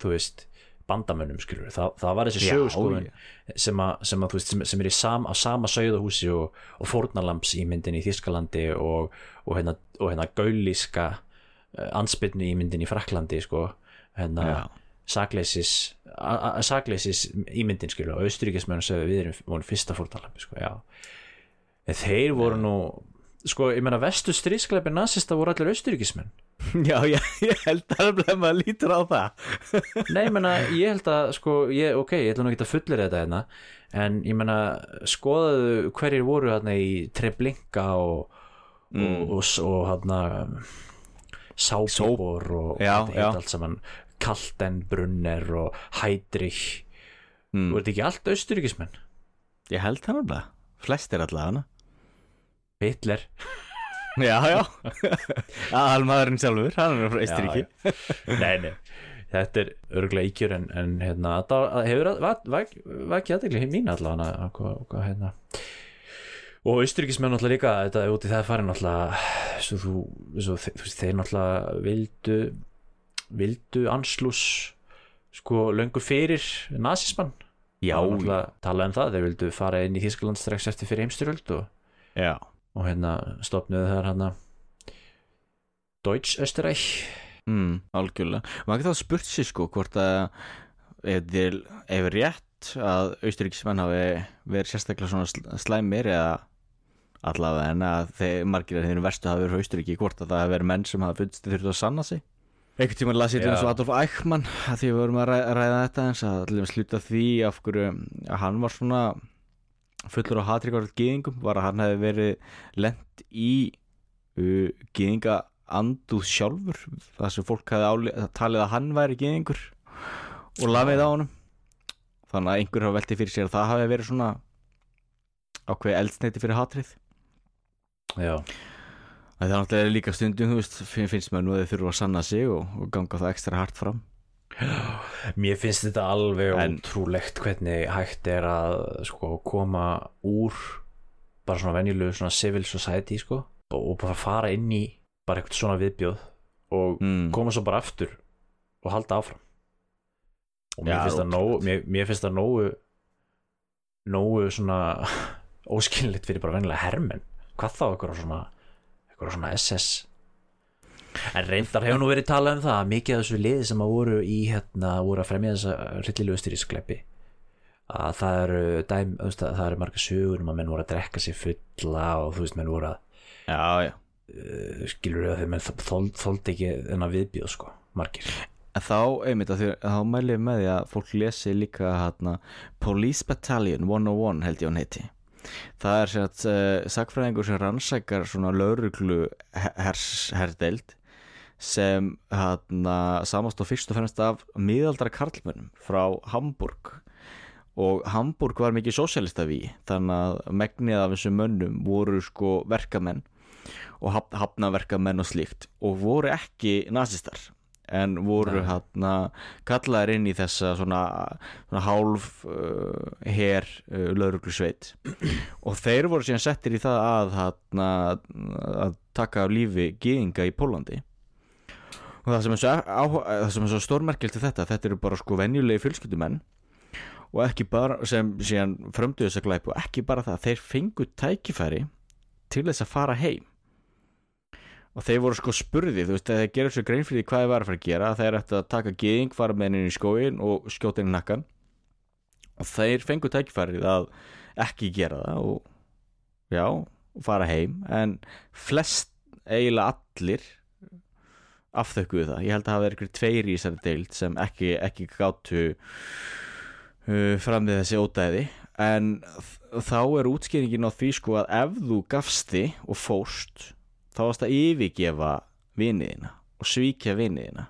þú veist bandamönnum, skilur Þa, það var þessi Já, sögurskoðun sem, sem, sem, sem er í sam, á sama sauðahúsi og, og fórnalamps ímyndin í Þískalandi og, og hérna, og hérna gaulíska uh, ansbyrnu ímyndin í Fraklandi sko, hérna sakleysis sakleysis ímyndin skilur og austuríkismenn sögðu við erum voru fyrsta fórnalambi sko, þeir voru nú sko, ég meina vestu stríðskleipi nazista voru allir austuríkismenn Já, já, ég held að það maður lítur á það. Nei, ég meina, ég held að sko, ég, ok, ég ætla nú ekki að fullir þetta hérna en ég meina, skoðaðu hverjir voru hérna í Treblinka og Mm. og, og, og hérna Sábor og heit allt saman Kaltenbrunner og Heidrich. Mm. voru þetta ekki allt austuríkismenn Ég held það nefnilega, flestir allavega Hitler Já, já. Almaðurinn sjálfur, hann er frá Austuríki. Já, já. nei, nei. Þetta er örgulega íkjör en, en hérna, þetta hefur vakið aðdegli mín allavega hvað, hérna. og austuríkismenn náttúrulega líka þetta er út í það farin svo þú, veist, þeir náttúrulega vildu vildu anslús sko löngu fyrir nazismann Já, Það var náttúrulega tala um það, þeir vildu fara inn í Þískaland strax eftir fyrir heimstyröld og, já og hérna stopnuðu þar hérna Deutsch Österreich mm, Algjörlega. Maður getur þá spurt sér sko hvort að ef, þér, ef rétt að Austuríkismenn hafi verið sérstaklega svona sl- slæmir eða allavega en að þeir margir að þeir verstu hafi verið Austuríki hvort að það hafi verið menn sem hafi fundist þurftu að sanna sig? Einhvern tímann las ég til eins og Adolf Eichmann að því við vorum að ræða, ræða þetta eins að allir sluta því af hverju að hann var svona fullur á hatryggarlega gýðingum var að hann hefði verið lent í uh, gýðinga anduð sjálfur það sem fólk hefði talið að hann væri gýðingur og lafið á honum. Þannig að einhver hafa veltið fyrir sér að það hafi verið svona ákveði eldsneiti fyrir hatrið. Já, Það er náttúrulega líka stundum, þú veist, fin- finnst maður nú að þau þurfa að sanna sig og, og ganga það ekstra hart fram. Mér finnst þetta alveg En- ótrúlegt hvernig hægt er að sko koma úr bara svona venjulegu svona civil society sko og, bara fara inn í bara eitthvað svona viðbjóð og Mm. koma svo bara aftur og halda áfram. Og mér Já, finnst það nógu mér, mér finnst það nógu nógu svona óskilnleitt fyrir bara vennilega hermenn. Hvað þá eitthvað svona eitthvað svona SS En reyndar hefur nú verið talað um það að mikið af þessu liði sem að voru í hérna voru að fremja þessa hrittilegu styrískleppi að það eru dæm, veist, það eru marga sögur um að menn voru að drekka sér fulla og þú veist menn voru að já, já. Uh, skilur við að þeir menn þóld þol, ekki þennan viðbjóð sko margir. En þá, einmitt, þá mælum við með því að fólk lesi líka hérna Police Battalion 101 held ég hann heiti. Það er sér að uh, sakfræðingur sem eh, rannsækjar svona lauruglu hers, herdeld sem hérna samast og fyrst og fremst af miðaldra karlmönnum frá Hamburg. Og Hamburg var mikið sósjalista við þannig að megnið af þessum mönnum voru sko verkamenn og haf, hafnaverkamenn og slíkt og voru ekki nazistar en voru hérna kallaðir inn í þessa svona, svona hálf uh, her uh, lauruglusveit og þeir voru síðan settir í það að hérna, að taka af lífi gýðinga í Pólandi og það sem er svo, á, það sem er svo stórmerkilt til þetta, þetta eru bara sko venjulegi fjölskyldumenn og ekki bara sem síðan frömdu þess að glæpu ekki bara það, þeir fengu tækifæri til þess að fara heim. Og þeir voru sko spurði þú veist, þeir gerur svo grein fyrir hvað þeir var að fara að gera þeir ættu að taka geðing, fara með henni í skóin og skjóta henni nakkan. Og þeir fengu tækifærið að ekki gera það og já, fara heim. En flest eiginlega allir afþökkuðu það. Ég held að hafa verið ykkur tveir í þessari deild sem ekki, ekki gátu uh, fram við þessi ódæði. En þá er útskýringin á því sko að ef þú gafsti og fóst þá varst að yfirgefa viniðina og svíkja viniðina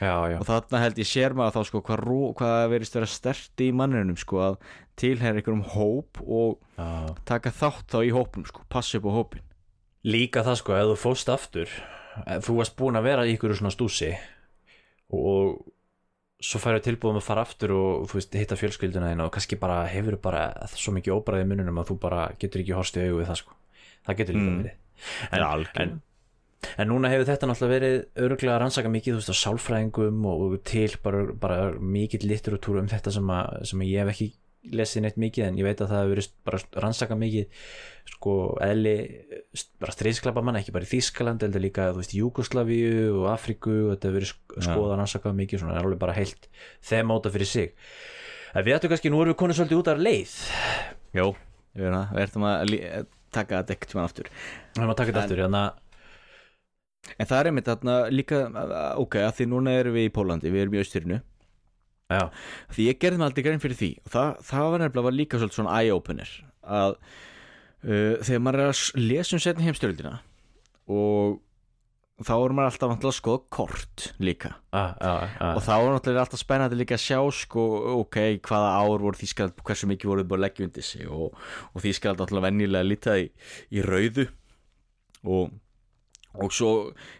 já, já, og þarna held ég sér maður þá sko hvað, hvað verist vera sterti í manninum sko að tilherra einhverjum hóp og já. taka þátt þá í hópum sko, passa upp á hópin líka það sko, ef þú fóst aftur þú varst búin að vera í ykkur svona stúsi og, og svo færðu tilbúðum að fara aftur og veist, hitta fjölskylduna þín og kannski bara hefur bara svo mikið óbræði mununum að þú bara getur ekki horst í augu við það sko það getur líka Mm. verið en, Já, algjörlega. en, en núna hefur þetta náttúrulega verið öruglega rannsaka mikið þú veist á sálfræðingum og, og til bara, bara mikið litteratúr um þetta sem, að, sem að ég hef ekki lesið neitt mikið en ég veit að það hefur verið bara rannsaka mikið sko eðli bara streiðsklappa manna, ekki bara í Þískaland heldur líka þú veist Júgoslavíu og Afríku og þetta hefur verið sk- Já. skoðað rannsakað mikið svona, það er alveg bara heilt þeim áta fyrir sig. En við ættum kannski, nú erum við konið svolítið út af leið. Jó, ég veit það, við ætlum að lí- taka þetta ekkert tíma aftur. Við höfum að taka þetta En- aftur hérna, En það er einmitt þarna líka, ok, að því núna erum við í Pólandi, við erum í Austyrinu já, Því ég gerði mig aldrei grein fyrir því. Og það, það var nefnilega var líka svolítið svona eye-opener að uh, þegar maður er að lesa um setni heimstyrildina og þá er maður alltaf vantilega að skoða kort líka. Að, að, að, og þá er náttúrulega alltaf spennandi líka að sjá sko, ok, hvaða ár voru Þískaland hversu mikið voruð búið að leggja undir sig og, og Þískaland alltaf venjulega lítið í, í rauðu. Og, og svo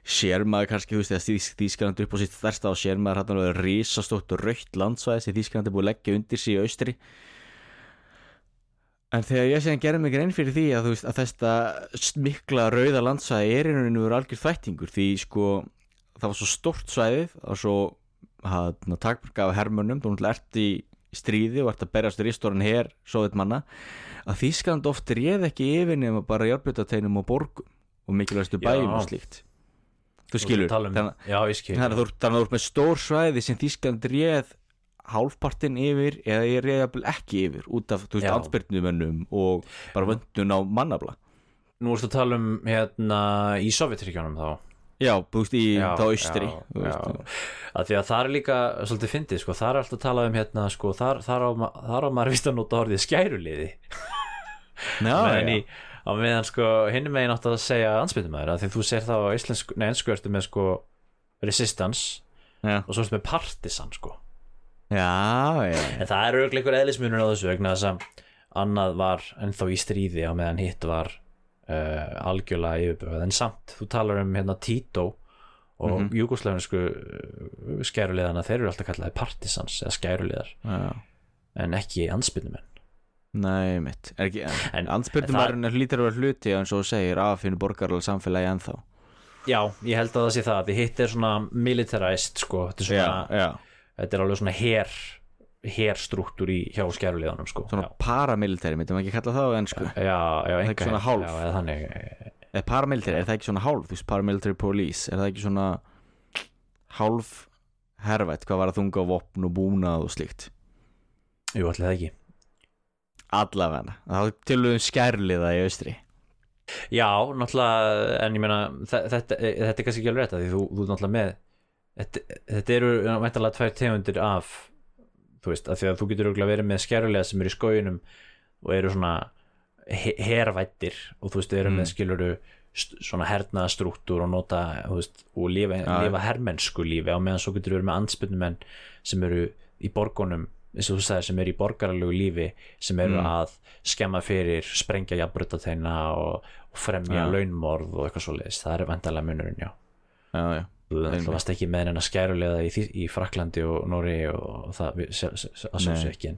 sér maður kannski, þú veist, þegar Þýs- Þýskaland er upp á sitt þærsta og sér maður hann alveg risastótt og rautt landsvæði sem Þískaland er búið að leggja undir sig í austri. En þegar ég segja gerði mig grein fyrir því að, veist, að þetta mikla rauða landsvæði er í rauninu verið algjör þvættingur því sko það var svo stort svæðið og svo hann takmarka af hermönnum þú náttúrulega ert í stríði og ert að berjast ristorinn her, sovjet manna að Þískland oft réð ekki yfir nema bara járbyttateinum og borgum og mikilvægstu Já. bæjum og slíkt. Þú skilur, um, þannig að þú ert- með stór svæði sem Þískland réð hálfpartin yfir eða ég jafnvel ekki yfir út af, þú veist, ansbyrnumönnum og bara vöndun á mannafla. Nú ertu að tala um hérna í Sovjetríkjónum þá. Já, þú veist, í Já, þá austri því að það er líka svolítið fyndið sko, það er alltaf að tala um hérna sko, þar, þar, á, ma- þar á maður vist að nota orðið skæruliði meðan já. í á meðan sko hinn megin átt að segja ansbyttumæður að því þú sér það á íslensku, nei ennsku ertu með sko resistance Já. og svo ertu með partisan sko já, já, en það er auðvitað einhver eðlismunur á þessu vegna þess að annað var ennþá í stríði á meðan hitt var uh, algjörlega yfirböð en samt, þú talar um hérna Tito og mm. -hmm. júgoslavinsku uh, skæruliðana, þeir eru alltaf kallaði partisans eða skæruliðar já. en ekki ansbyrnumenn Nei, mitt er ekki, En- en ansbyrnumærin er hlýtur að vera hluti eins og segir af hinn borgarlega samfélagi ennþá. Já, ég held að það sé það. Því hitt er svona militarized sko, þetta er svona, já, já. þetta er alveg svona her herstruktúr í hjá skæruleðanum sko. svona paramilitary, myndum við ekki kalla það á ennsku já, já, einhver svona hálf. já, eða þannig, eða paramilitary, er það ekki svona hálf? Þú veist, paramilitary police, er það ekki svona hálf hervætt, hvað var að þunga á vopn og búnað og slíkt? Jú, allir það ekki allavega, þá tölum við skærliða í austri Já, náttúrulega, en ég meina þe- þetta, þetta er kannski ekki alveg rétt að því þú, þú náttúrulega með þetta, þetta eru væntalega tvær tegundir af þú veist, að því að þú getur örugglega verið með skærulega sem eru í skóginum og eru svona he- hervættir og þú veist, eru Mm. með skiluru svona hernaða struktúr og nota veist, og lifa, Já. lifa hermennsku lífi á meðan svo getur verið með anspynnumenn sem eru í borgunum eins og þú sagðir sem eru í borgaralegu lífi sem eru Mm. að skemma fyrir sprengja jafnbrutateina og, og fremja Já. launmorð og eitthvað svo það er vandalega munurinn, já þú Einmitt. ætla varst ekki með hennar skærulega í, í Fraklandi og Nóri og það við- se- se- se- að svo Nei. sé ekki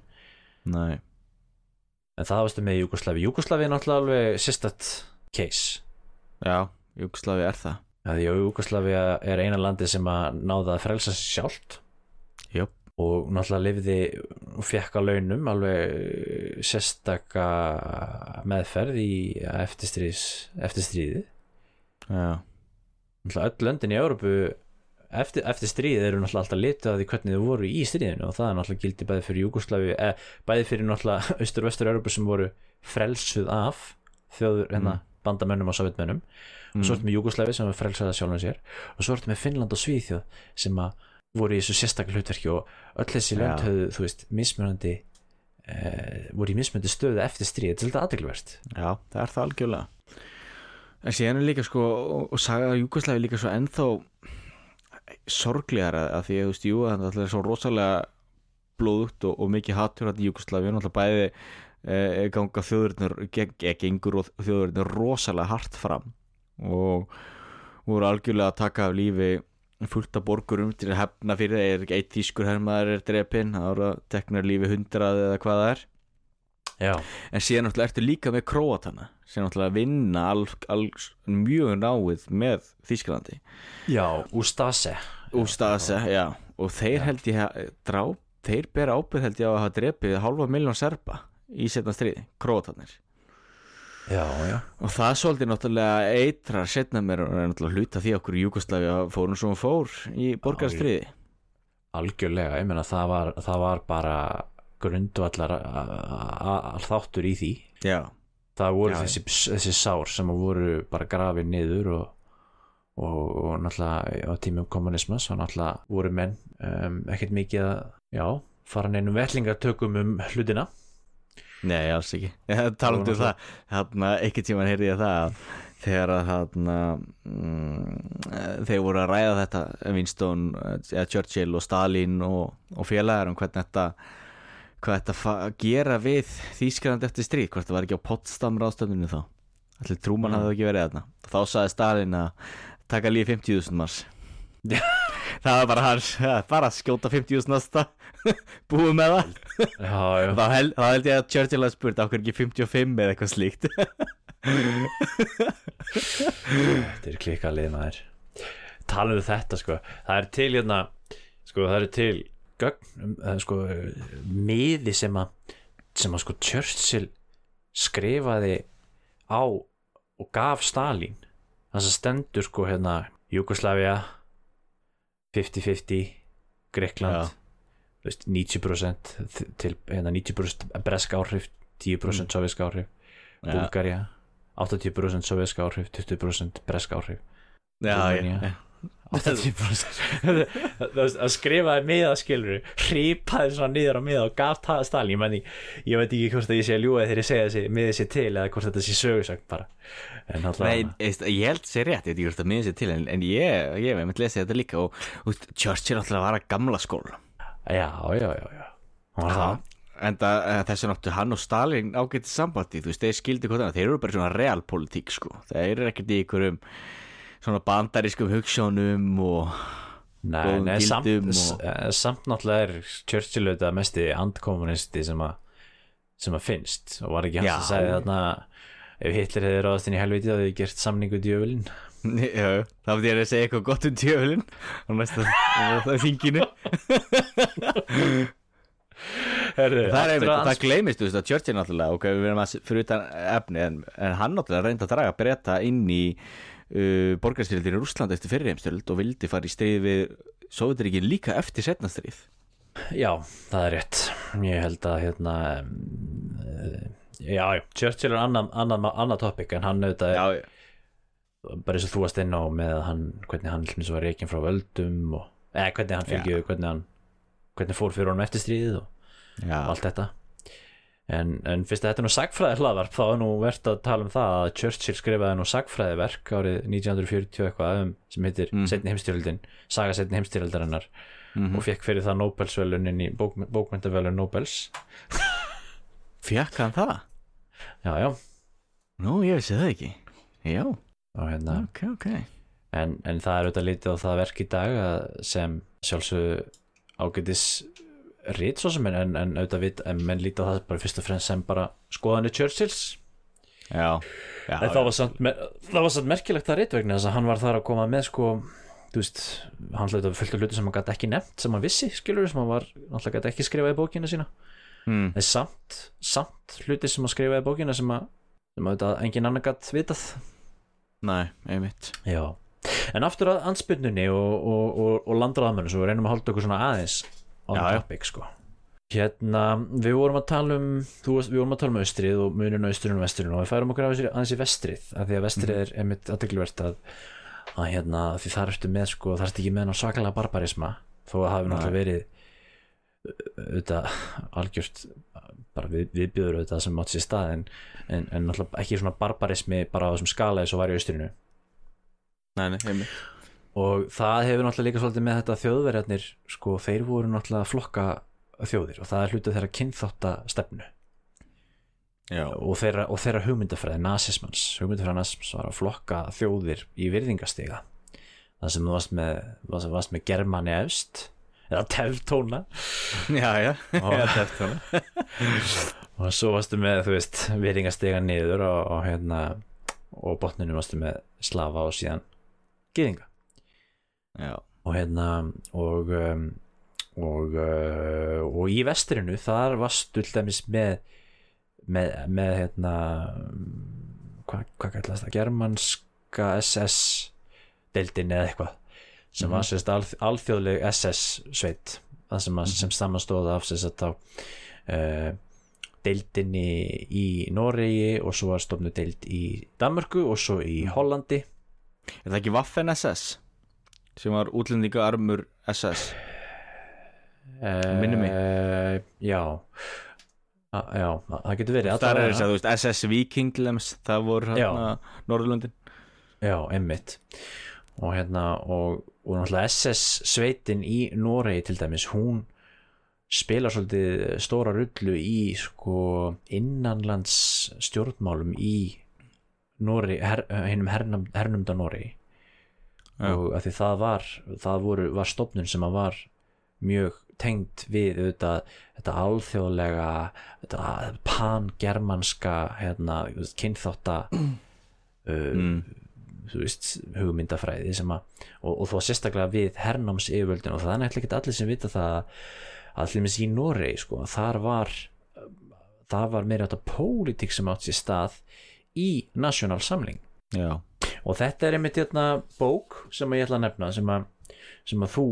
nei en það varstu með Júkoslavi Júkoslavi er náttúrulega alveg sérstætt case já, Júkoslavi er það Júkoslavi er eina landi sem að náða að frelsa sig sjálft. Og náttúrulega lifði og fekk á launum alveg sérstaka meðferð í eftirstríði já, náttúrulega öll löndin í Európu eftir, eftir stríð eru náttúrulega alltaf litið að því hvernig þau voru í stríðinu og það er náttúrulega gildi bæði fyrir Júgoslavi eh, bæði fyrir náttúrulega austur og vestur Európu sem voru frelsuð af þjóður hérna bandamönnum og sovjetmönnum og svo ertu með Júgoslavi sem var frelsaða sjálfum sér. Og svo ertu með Finnland og Svíþjóð sem að voru í þessu sérstaklega hlutverki og öll þessi Já. lönd höfðu, þú veist, mismunandi eh, voru í mismunandi stöðu eftir stríð þetta er svolítið aðdegluvert já, það er það algjörlega en síðan er líka sko og, saga Júkoslavi líka svo ennþá sorglegar að því að þú veist, jú, það er svo rosalega blóðugt og, og mikið hattur að Júkoslavi, náttúrulega bæði e, ganga þjóðurinnur gengur og þjóðurinnur rosalega hart fram og voru algjörlega að taka af lífi fullt af borgurum til að hefna fyrir er ekki eitt þýskur hermaður er drepinn það voru að tekna lífi hundrað eða hvað það er. Já, en síðan náttúrulega ertu líka með Króatana sem náttúrulega vinna al, al, mjög náið með Þýskalandi. Já, Ústase Ústase, já. og þeir Já. held ég að drá þeir bera ábyrð held ég að hafa drepið halva miljón serba í setna stríði Króatanir já, já. Og það svolítið náttúrulega eitrar setna mér og náttúrulega hluta því okkur í Júkoslavi að fórum svo fór í borgarstríði. Algjörlega, ég meina það var, það var bara grundvallar þáttur í því. Já, það voru Já, þessi, þessi sár sem voru bara grafið niður og, og, og náttúrulega á tímum kommunismas og náttúrulega voru menn um, ekkert mikið að já, fara neinum vellingartökum um hlutina Nei, alls ekki. Talandu um það, þarna, ekki tíman heyrði ég það að þegar að þarna mm, þeir voru að ræða þetta Winston, eða Churchill og Stalin og, og félagar um hvernig þetta hvað þetta gera við Þýskaland eftir stríð, hvort það var ekki á Potsdam ráðstöfninu þá. Allir trúman Mm. hafði ekki verið þarna. Þá sagði Stalin að taka lífi 50.000 mars það var bara hans, bara skjóta 50.000 næsta búið með það. Já, já, þá held, þá held ég að Churchill hafði spurt okkur ekki 55 eða eitthvað slíkt? Þetta er klikkalið maður. Tala um þetta sko. Það er til hérna sko það er til gögn um, eh, sko, miði sem að sem að sko Churchill skrifaði á og gaf Stalin þannig að stendur sko hérna Jugoslavia 50-50 Greikland þú veist, 90% til hérna 90% breska áhrif 10% mm. soviska áhrif Búlgaria 80% soviska áhrif 20% breska áhrif já, já, 80% Það að skrifaði miða skilur hrípaði svona niður á miða og gaf það Stalin ég, meni, ég veit ekki hvort að ég sé að ljúga þegar ég segja þessi miðið sér til eða hvort þetta sé sögursagt bara. Nei, ég held sér rétt, ég veit ekki hvort að minnst sér til en, en ég, ég með lesið þetta líka og, og Churchill alltaf var að gamla skóla. Já, já, já, já. Það. en það, þessi náttu hann og Stalin ágætti sambandi, þú veist, þeir skildi það þeir eru bara svona realpolitík, sko. Þeir eru ekkert í einhverjum svona bandarískum hugssjónum og Nei, nei, samt, og- eh, samt náttúrulega er Churchill auðvitað mesti andkommunisti sem að sem að finnst. Og var ekki hans Já. að segja þarna ef Hitler hefði ráðast inn í helviti þá hefði gert samningu djöfulinn. Já, þá myndi ég að segja eitthvað gott um djöfulinn á næsta þinginu. Herðu, það er aftur að það gleymist, þú veist, að Churchill náttúrulega, ok, við verðum að fyrir utan efni, en, en hann náttúrulega reyndi að draga breyta inn í uh, borgarstyrjaldir í Rússland eftir fyrir heimstöld og vildi fara í stríð við Sovjetiríkin líka eftir setna stríð. Já, það er rétt. Ég held að hérna eh, Já, já, Churchill er annað, annað, annað topic en hann auðvitað Já, bara eins og þú varst inn á með hann, hvernig hann hljóms var reikin frá völdum og, eða hvernig hann fylgju hvernig hann hvernig fór fyrir honum eftir stríðið og, og allt þetta en, en fyrst að þetta er nú sagfræði hlaðvarp þá er nú verðt að tala um það að Churchill skrifaði nú sagfræðiverk árið 1940 og eitthvað um, sem heitir Mm. setni heimstyrjöldin, saga setni heimstyrjöldarinnar Mhm. og fekk fyrir það Nobelsvelunin í bók, bókmyndavelun Nobels Fjakk hann það? já, já, Nú, ég vissi það ekki Já, hérna ok, ok en, en það er auðvitað lítið á það verk í dag að sem sjálfsög ágætis rít svo sem en, en, en auðvitað vit, en menn lítið á það bara fyrst og fremst sem bara skoðanir Churchills. Já, já, en það var, samt, það var samt merkilegt það rít vegna þess að hann var þar að koma með sko þú veist, hann hlaut að fullt af hluti sem hann gæti ekki nefnt sem hann vissi, skilur sem hann var náttúrulega gæti ekki skrifað í bókina sína. Mm, en samt, samt hluti sem hann skrifaði í bókina sem að, sem að auðvitað engin annar gætt vitað. Næ, einmitt. Já, en aftur að ansbyrnunni og, og, og, og landræðamennu svo við reynum að halda okkur svona aðeins on Já, topic sko. Hérna, við vorum að tala um þú, veist, við vorum að tala um austrið og munin á austrinu og vesturinu og við færum okkur aðeins í- vestrið af því að vestrið er einmitt aðtegluvert að, að hérna, því þar ertu með sko, þar ertu ekki með ná svakalega barbarisma þó að það hafi náttúrulega verið auðvitað algjört bara við, viðbjöður auðvitað sem átt sér stað en, en, en náttúrulega ekki svona barbarismi bara á þessum skala eins og var í austrinu Nei, nei, einmitt og það hefur náttúrulega líka svolítið með þetta þjóðverjarnir sko, þeir voru náttúrulega flokka þjóðir og það er hlutið þeirra kynþáttastefnu. Og þeirra, og þeirra hugmyndafræði nasismans. Hugmyndafræði nasismans var að flokka þjóðir í virðingastiga. Það sem þú varst með, varst, með germani efst eða teftóna. Já, já, Og- já er og svo varstu með þú veist virðingastiga niður og, og hérna og botninu varstu með slafa og síðan gyðinga Já, og hérna og um, og, uh, og í vestrinu þar til dæmis með með, með hérna hvað hva kallast það? Germanska SS deildin eða eitthvað sem var sérst alþ, alþjóðleg SS sveit. Það sem, mm sem samanstóða af sérst þá uh, deildinni í Noregi og svo var stofnu deild í Danmörku og svo í Hollandi. Er það ekki Waffen SS sem var útlendinga armur SS Minnir mig. Eh, já. A, já, það getur verið Það er þess að þú veist SS Viking til dæmis, það voru hérna Norðurlöndin. Já, einmitt. Og hérna og, og náttúrulega SS sveitin í Noregi til dæmis, hún spilar svolítið stóra rullu í sko innanlands stjórnmálum í Noregi, her, hernum, hernumda Noregi Já. og að því það var það voru, var stofnun sem að var mjög tengd við auðvitað, þetta alþjóðlega þetta pangermanska hérna, kynþátta uh, mm. þú veist, hugmyndafræði sem að, og, og þó sérstaklega við hernáms yfirvöldin og það er nættilega ekki allir sem vita það að dæmis í Noregi sko, þar var það var meira þetta pólitík sem átt sér stað í National Samling Já, og þetta er einmitt hérna bók sem ég ætla að nefna sem að, sem að þú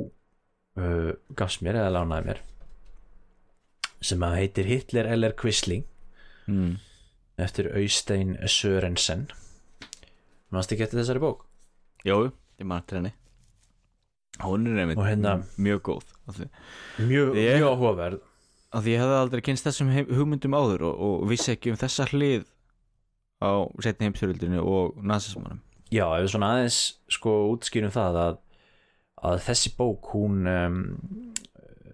uh, gafst mér eða lánaði mér sem að heitir Hitler eller Quisling. Mm. eftir Austein Sörensen mannst ekki eftir þessari bók? Jó, ég mann til henni. Hún er einmitt hérna- mjög góð. Mjög, mjög áhugaverð. af því ég hefði aldrei kynst þessum hugmyndum áður og, og vissi ekki um þessa hlið á setni heimstyrjöldinu og nazismannum já, ef við svona aðeins sko útskýrum það að, að þessi bók hún um,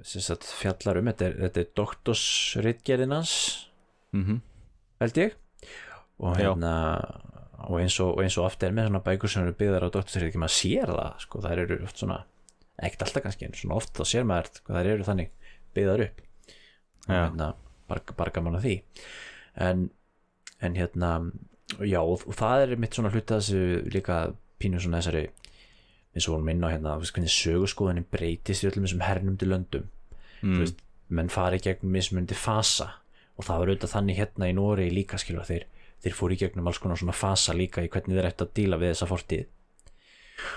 sagt fjallar um þetta er, þetta er doktorsritgerðin hans mm -hmm. held ég. Og hérna og eins og, og eins og oft er með svona bækur sem eru byggðar á doktorsritgerð maður sér það, sko, þær eru oft svona ekkert alltaf kannski, en svona oft þá sér maður hvað þær eru þannig byggðar upp. Hérna, bara, bara gaman að því. En, en hérna já, og, og það er mitt svona hluta þessu líka pínu svona þessari eins og inn á hérna, hvernig sögurskoðunin breytist í öllum þessum hernumdu löndum. Mm. þú veist, menn fari gegnum mismundi fasa og það var auðvitað þannig hérna í Nóri líka skilur þeir, þeir fóru í gegnum alls konar svona fasa líka í hvernig þeir ættu að díla við þessa fortíð.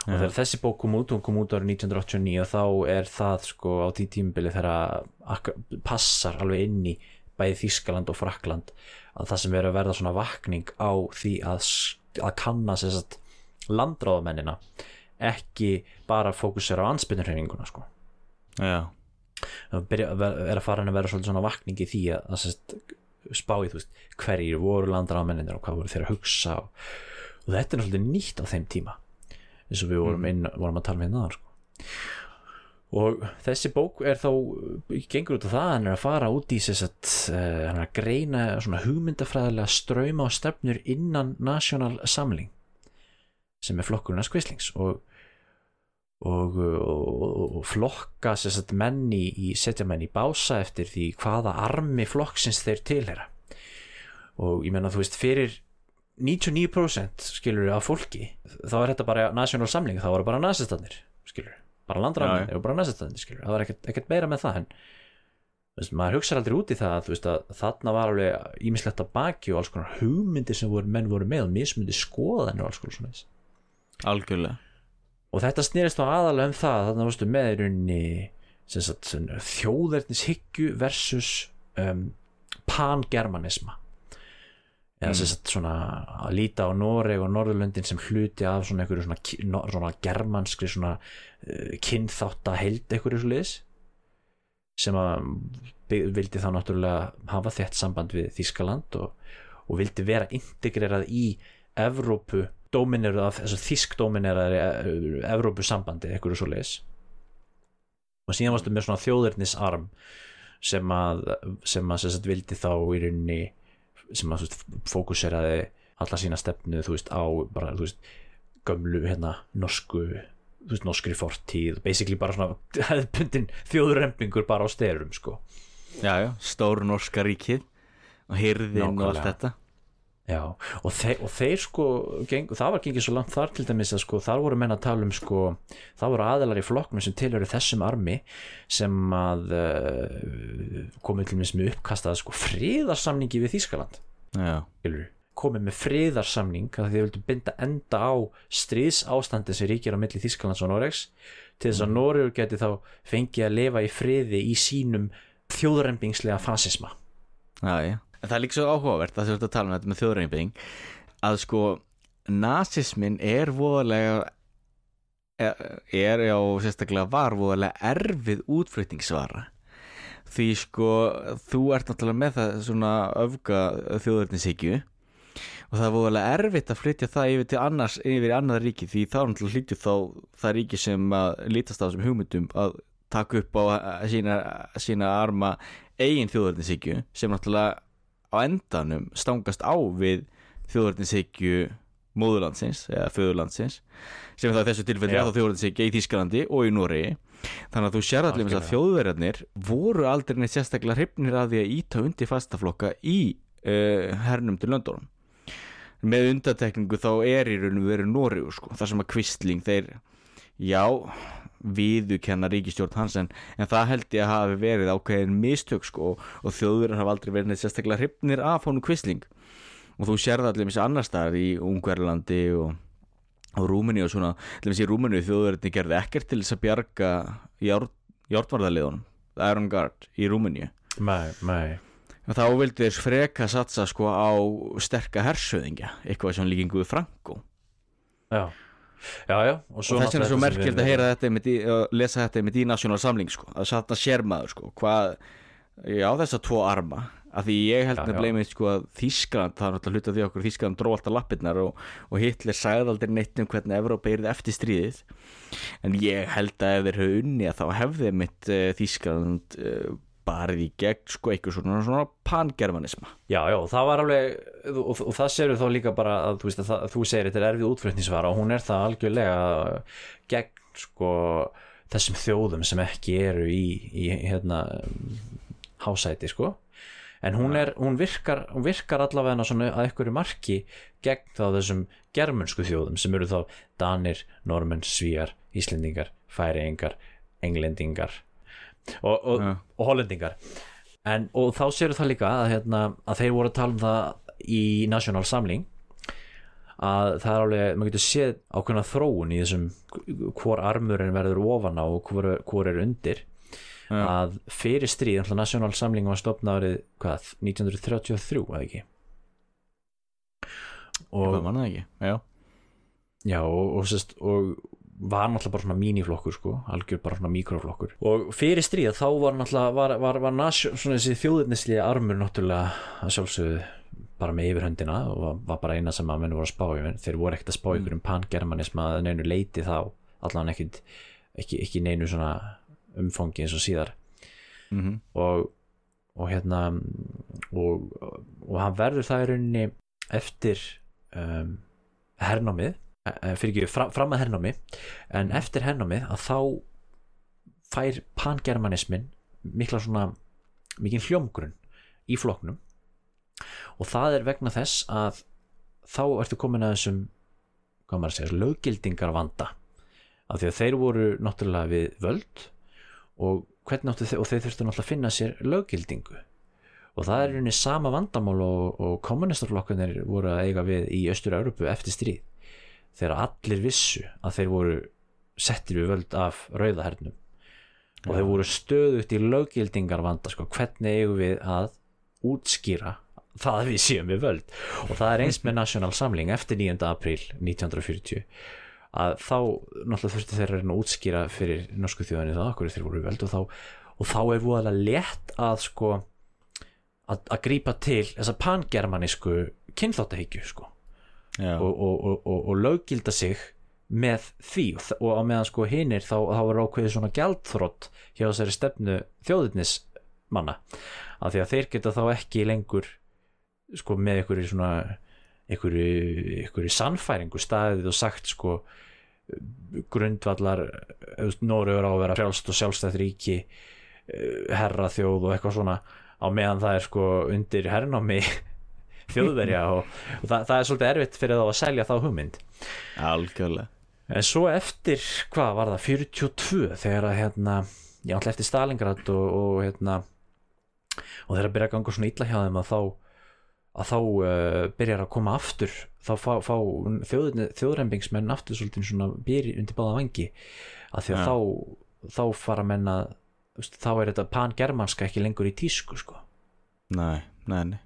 Og þegar þessi bók kom út, hún kom út árið 1989 og þá er það sko á því tímubili þegar að passar alveg inn í bæði Þískaland og Frakland að það sem er að verða svona vakning á því að, að kanna sér satt landráðamennina ekki bara fókusera á ansbytnurhefinguna sko. Já, það byrja, er að fara að vera svona vakning í því að, að sérst, spá í þú veist hverjir voru landráðamenninir og hvað voru þeir að hugsa og, og þetta er náttúrulega nýtt á þeim tíma eins og við vorum, inn, vorum að tala með hérna sko. Og þessi bók er þá gengur út af það hann er að fara út í þess að uh, hann er að greina svona hugmyndafræðilega ströyma og stefnur innan National Samling sem er flokkurinn að skvislings og og, og, og flokka sagt, menn í, í setja menn í bása eftir því hvaða armi flokksins þeir tilhera og ég menna þú veist fyrir 99% skilur af fólki þá er þetta bara national samling þá var bara nazistanir skilur bara landræðin og bara nazistanir skilur það var ekkert, ekkert meira með það en veist, maður hugsa aldrei út í það að, veist, að þarna var alveg ímislegt að baki og alls konar hugmyndir sem voru, menn voru með og mismundi skoðanir og alls konar svona algjörlega. Og þetta snýrist á aðalega um það þannig að varstu með í rauninni þjóðverðnishyggju versus um, pangermanisma eða mm. sagt, svona að líta á Noreg og Norðurlöndin sem hluti af svona einhverju svona, svona germanskri svona uh, kynþátt að held einhverju sluðis sem að vildi þá náttúrulega hafa þett samband við Þískaland og, og vildi vera integrerað í Evrópu domineru af þess að þísk domineraði Evrópusambandi eitthvað svo leis og síðan varstu með svona þjóðurnisarm sem að sem að sagt, vildi þá í rauninni sem að fókuseraði alla sína stefnu þú veist á bara þú veist gömlu hérna norsku þú veist norskri fortíð basically bara svona hefðbundin þjóðurrempingur bara á styrum sko. Já já stór norska ríkið og hyrðin og allt þetta Já, og, þeir, og þeir sko geng, það var gengið svo langt þar til dæmis að sko þar voru menn að tala um sko það voru aðelar í flokknum sem tilhöru þessum armi sem að uh, komið til með uppkastað sko fríðarsamningi við Þískaland komið með fríðarsamning að þau vildu binda enda á stríðs ástandi sem ríkir á milli Þískalands og Noregs til þess að mm. Noregur geti þá fengið að lifa í friði í sínum þjóðrembingslega fasisma. Já, já en það er líka svo áhugavert að þú ert að tala um þetta með þjóðreinbygging að sko nazismin er voðalega er já sérstaklega var voðalega erfið útflutningsvara. Því sko þú ert náttúrulega með það svona öfga þjóðurninsíkju og það er voðalega erfitt að flytja það yfir til annars yfir í annað ríki því þá náttúrulega hlýtju þá það ríki sem að lítast á þessum hugmyndum að taka upp á sína, sína arma eigin þjóðurninsíkju sem náttúrulega á endanum stangast á við þjóðverðinshyggju móðurlandsins eða föðurlandsins sem það er þessu tilfelli að þjóðverðinshyggja í Þískalandi og í Nóri þannig að þú sér allir með þess að þjóðverðarnir voru aldrei neitt sérstaklega hrifnir að því að íta undir fastaflokka í uh, hernum til Londonum með undatekningu þá er í rauninu verið Nóri sko, þar sem að kvistling þeir já viðukenna ríkistjórn hans en, en það held ég að hafi verið ákveðin mistök sko og þjóðverðar hafa aldrei verið neitt sérstaklega hryfnir af honum kvisling og þú sér það allir missi annar staðar í Ungverðlandi og, og Rúmini og svona allir missi í Rúmini þjóðverðarni gerði ekkert til þess að bjarga hjártvarðarliðunum Iron Guard í Rúmini Nei, nei. Þá vildi þess freka satsa sko á sterka hersöðingja eitthvað sem líkinguði Franko Já Já, já, og, og þess vegna er svo merkjöld að heyra þetta í, lesa þetta með í National Samling sko, að satna sérmaður sko, hvað, já þess að tvo arma. Af því ég held með bleimið sko að Þískland, það er náttúrulega hluta því okkur Þískland dró alltaf lappirnar og, og Hitler sagði aldrei neitt um hvernig Evrópa erði eftir stríðið. En ég held að ef þeir höfðu unni að þá hefði mitt uh, Þískland uh, barið í gegn sko eitthvað svona, svona pangermanisma. Já, já, það var alveg og, og það séu þá líka bara að þú, að það, þú segir þetta er erfið útflutningsvara og hún er það algjörlega gegn sko þessum þjóðum sem ekki eru í, í hérna hásæti sko. En hún, er, hún, virkar, hún virkar allavega að einhverju marki gegn þá þessum germunsku þjóðum sem eru þá Danir, Normenn, Svíjar Íslendingar, Færiengar Englendingar og, og, Já. og Hollendingar en, og þá séru það líka að, hérna, að þeir voru að tala um það í National Samling að það er alveg, maður getur séð ákveðna þróun í þessum hvor armurinn verður ofan á og hvor, hvor er undir Já. að fyrir stríð, alltaf National Samling var stopnað árið, hvað, 1933 eða ekki og, mann það ekki? Já, já, og, og, og var náttúrulega bara svona míniflokkur sko, algjör bara svona mikroflokkur og fyrir stríð þá var náttúrulega var, var, var nasjó, svona þessi þjóðurnisli armur náttúrulega að sjálfsögðu bara með yfirhöndina og var, var bara eina sem að menn voru að spá í. Þeir voru ekkert að spá ykkur um pangermanisma að neinu leiti þá, allan ekkit ekki, ekki neinu svona umfangi eins og síðar. Mm og, og hérna og, og hann verður það í rauninni eftir um, hernámið fyrir ekki fram, fram að hernámi. En eftir hernámið að þá fær pangermanismin mikla svona mikinn hljómgrunn í flokknum. Og það er vegna þess að þá ertu komin að þessum hvað maður að segja, löggildingar vanda af því að þeir voru náttúrulega við völd og hvernig áttu þeir og þeir þurftu náttúrulega að finna sér löggildingu. Og það er rauninni sama vandamál og, og kommunistarflokkanir voru að eiga við í Östur-Európu eftir stríð þegar allir vissu að þeir voru settir við völd af rauðahernum. Og þeir voru stöðugt í löggildingar vanda sko, hvernig eigum við að útskýra það að við séum við völd? Og það er eins með National Samling eftir 9. apríl 1940 að þá náttúrulega þurfti þeir að útskýra fyrir norsku þjóðinni það okkur þeir voru við völd. Og þá, og þá er voðalega létt að sko að, að grípa til þessa pangermanísku kynþáttahyggju sko og, og, og, og, löggilda sig með því. Og, á meðan sko hinir þá, þá er ákveðið svona gjaldþrótt hjá þessari stefnu þjóðirnis manna af því að þeir geta þá ekki lengur sko með einhverju svona einhverju, einhverju sannfæringu staðið og sagt sko grundvallar Nóruður á að vera frjálst og sjálfstætt ríki herra þjóð og eitthvað svona. Á meðan það er sko undir hernámi þjóðverja og, og það, það er svolítið erfitt fyrir þá að selja þá hugmynd algjörlega en svo eftir, hvað var það 42 þegar að hérna ég ætla eftir Stalingrad og, og hérna og þegar að byrja að ganga svona illa hjá þeim að þá að þá uh, byrjar að koma aftur þá fá, fá þjóðrembingsmenn aftur svolítið svona byrji undir báða vangi að því að Ja. þá þá fara menn að þú veist, þá er þetta pan-germanska ekki lengur í tísku sko. Nei, nei, nei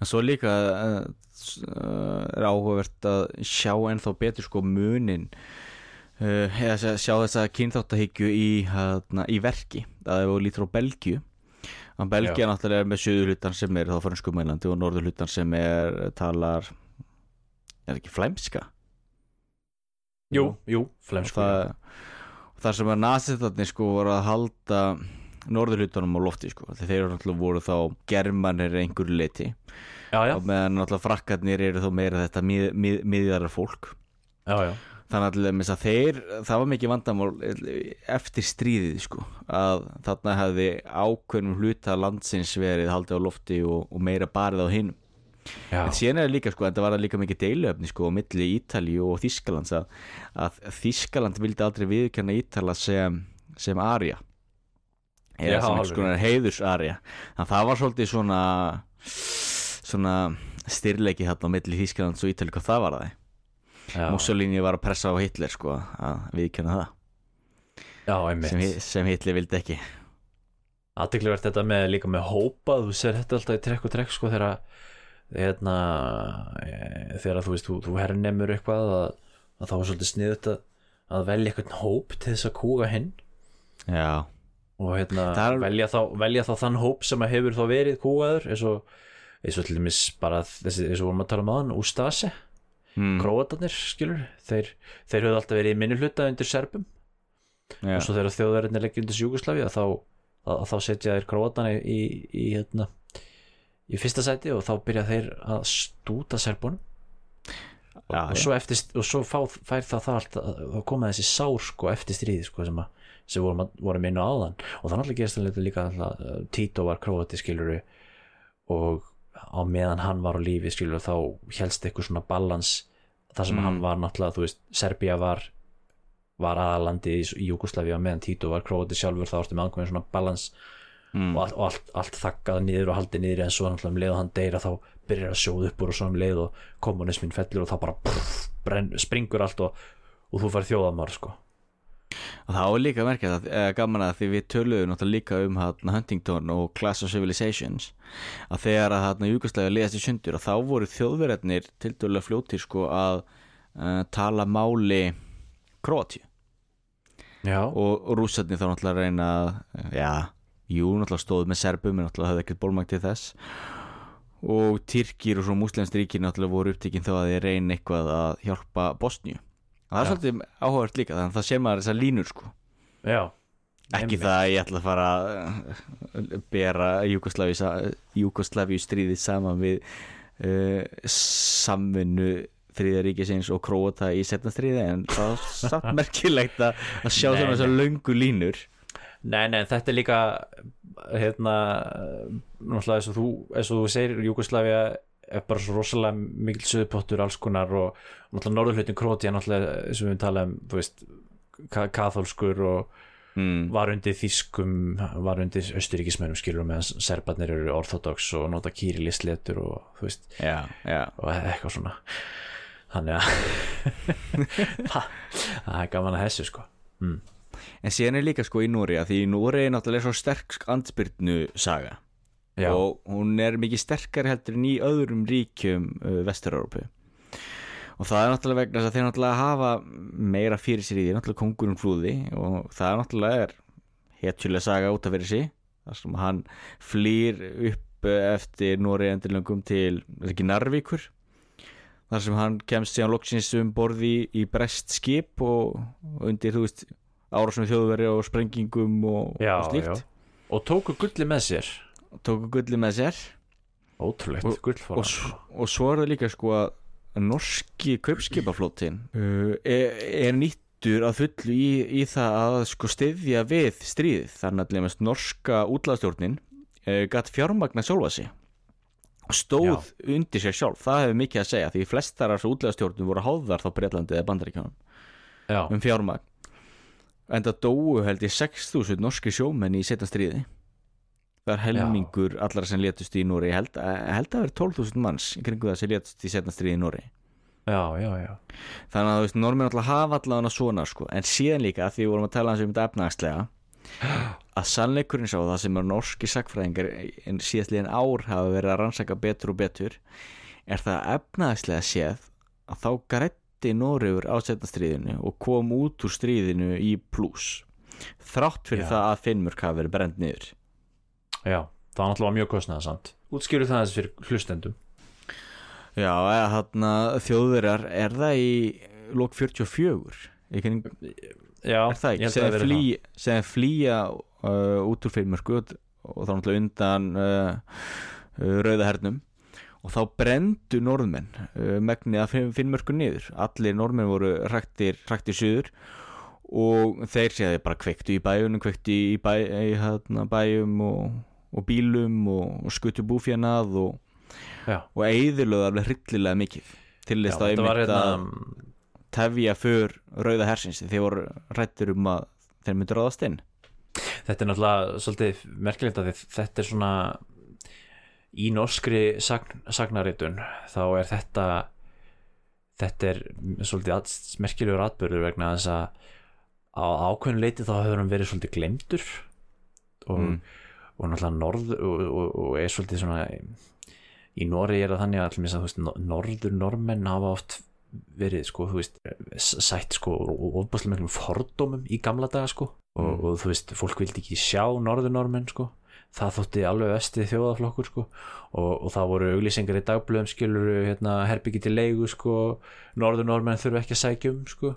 En svo líka uh, er áhugavert að sjá ennþá betur sko munin uh, eða sjá, þessa kynþáttahyggju í, hérna, í verki. Að ef við lítur á Belgíu. Að Belgía náttúrulega er með söður hlutan sem er þá fransku mælandi og norður hlutan sem er talar er það ekki flæmska? Jú, jú, og flemsku það, og það sem að nazistatni sko voru að halda norðurhlutunum á lofti sko. Þeir eru voru þá germanir einhverju leiti já, já, og meðan náttúrulega frakkarnir eru þá meira þetta mið, mið, miðjarar fólk. Já, þannig að, þeir það var mikið vandamál eftir stríðið sko að þarna hefði ákveðnum hluta landsins verið haldið á lofti og, og meira barið á já. En síðan er það líka sko, var það líka mikið deiluöfni sko á milli Ítalíu og Þískalands að, að Þískaland vildi aldrei viðkenna Ítala sem, sem Arja eða sem einhvers konar heiðurs Arja þannig að það var svolítið svona svona styrleiki hérna á milli Þískalands og Ítalíu hvað það var það já, Mussolini var að pressa á Hitler sko að viðkenna það. Já sem, sem Hitler vildi ekki. Aðteklivert þetta með líka með hópa þú sér þetta alltaf í trekk og trekk sko þegar hérna e, þegar þú veist, þú, þú herrnemur eitthvað að, að þá er svolítið sniðut að, að velja eitthvað hóp til þess að kúga hinn. Já, og hérna er- velja, þá, velja þá þann hóp sem að hefur þá verið kúgaður eins og, eins og til dæmis bara þessi, eins og vorum að tala um aðan, Ústase mm, króatarnir skilur þeir, þeir höfðu alltaf verið í minni hluta undir serbum. Já. og svo þegar þjóðverðinni leggja undir Júgoslavi þá, að, þá setja þeir króatana í, í, hérna, í fyrsta sæti og þá byrja þeir að stúta serbunum. Já, og svo, eftir, og svo fá, fær það það allt þá koma þessi sár sko eftir stríði sko sem, að, sem vorum, að- vorum inn á áðan og það náttúrulega gerist það líka alltaf, uh, Tito var króati skiluru og á meðan hann var á lífi skiluru þá helst eitthvað svona balans þar sem Mm. hann var náttúrulega þú veist, Serbía var var aðalandi í, Júgoslavi á meðan Tito var króati sjálfur þá átti með ankominn svona balans mm. og, allt, og allt, allt þakkað niður og haldið niður en svo náttúrulega um leið og hann deyra þá byrjar að sjóða upp úr og svo um leið og kommunismin fellur og þá bara pff, brenn, springur allt og, og þú fær þjóðamár sko. Og það var líka merkjað að eh, gaman að því við töluðum náttúrulega líka um hana, Huntington og Class of Civilizations að þegar að hérna Júkoslæði liðast í sundur og þá voru þjóðverðarnir til dælulega fljótir sko að uh, tala máli Króti og, og rússarnir þá náttúrulega reyna að já, jú, náttúrulega stóðu með serbum en náttúrulega hafði ekkert bólmægt til þess. Og Tyrkir og svo múslemst ríkir náttúrulega voru upptekinn þá að þeir reyna eitthvað að hjálpa Bosníu. og það er svolítið áhugavert líka þannig að það sé maður þessar línur sko. Já. Ekki það að ég ætla að fara að bera Júkoslavíu stríðið saman við uh, samvinnu þriða ríkisins og króata í setna stríði en það er samt merkilegt að, sjá svona þessar löngu línur. Nei, nei, þetta er líka hérna náttúrulega eins og þú, eins og þú segir Júgoslavia er bara svo rosalega mikil söðupottur alls konar og náttúrulega norðurhlutin Króti er náttúrulega og við tala um, þú veist ka katholskur og mm. var undir þýskum var undir austuríkismennum skilur meðan serbarnir eru orthodox og nota kýrilisletur og þú veist já, já, og eitthvað svona þannig að það er gaman að þessu sko mm. en síðan er líka sko í Núri að því Núri er náttúrulega svo sterk andspyrnu saga Já, og hún er mikið sterkari heldur en í öðrum ríkjum uh, Vestur-Európu og það er náttúrulega vegna þess að þeir náttúrulega hafa meira fyrir sér í því, náttúrulega kongurinn flúði og það er náttúrulega er hetjulega saga út af fyrir sig. Þar sem hann flýr upp uh, eftir Nóri endurlöngum til, ekki Narvíkur? Þar sem hann kemst síðan loksins um borði í brest skip og, undir, þú veist árásum þjóðveri og sprengingum og, og slíkt. já. Og tóku gulli með sér tóku gulli með sér. Ótrúlegt gullfóra og, og svo er það líka sko að norski kaupskipaflótin uh, er, er nýttur að fullu í, í það að sko styðja við þannig að lemast norska útlaðstjórnin uh, gatt fjármagna sjálfa sig. Og stóð undir sér sjálf. Það hefur mikið að segja því flestar af þessu útlaðstjórnum voru háðar þá Breitlandi eða Bandaríkjónum já, um fjármagn. En það dóu held ég 6.000 norski sjómenn í setna stríði það er helmingur allar sem létust í Núri ég held, held að vera 12.000 manns í kringu það sem létust í setna stríði í Núri já, já, já. Þannig að þú veist, normin alltaf hafa allavega svona sko. en síðan líka því við vorum að tala um þetta efnagslega að sannleikurinn sá það sem er norski sakfræðingar en síðastliðin ár hafa verið að rannsaka betur og betur er það að efnagslega séð að þá grætti Nóriður á setna stríðinu og kom út úr stríðinu í pluss þrátt fyrir Já. það að Finnmörk hafi verið brend niður já, það var náttúrulega mjög kostnaðasamt útskýru það þessi fyrir hlustendum. Já, eða þarna þjóðverjar er það í lok 44 Ég kann, já, er það ekki, sem flý, flýja uh, út úr Finnmörku og og þá náttúrulega undan uh, uh, rauðahernum og þá brendu norðmenn uh, megnið að Finnmörku niður. Allir norðmenn voru hraktir suður. Og þeir séði bara kveiktu í bæjunum kveiktu í, bæ, í hérna, bæjum og, og bílum og, og skutu búfjanað og, og eigðilöðu alveg hryllilega mikið til þess að einmitt hérna að tefja för rauða hersins. Þeir voru rættur um að þeir myndu ráðast inn. Þetta er náttúrulega svolítið merkilegt að þetta er svona í norskri sagn, sagnaritun þá er þetta þetta er svolítið merkilegur atbyrður vegna þess að á ákveðinu leiti þá hefur hann verið svolítið glemdur og, Mm. Og náttúrulega norð og, og, og er svolítið svona í Nóri er það þannig að, allir, að veist, no- norður normenn hafa oft verið sko, þú veist, sætt sko ofbúslega miklum fordómum í gamla daga sko og, Mm. og þú veist, fólk vildi ekki sjá norður normenn sko. Það þótti alveg vestið þjóðaflokkur sko og, og það voru auglýsingar í dagblöðum skilur hérna herbyggi til leigu sko norður normenn þurfa ekki að sækja um sko.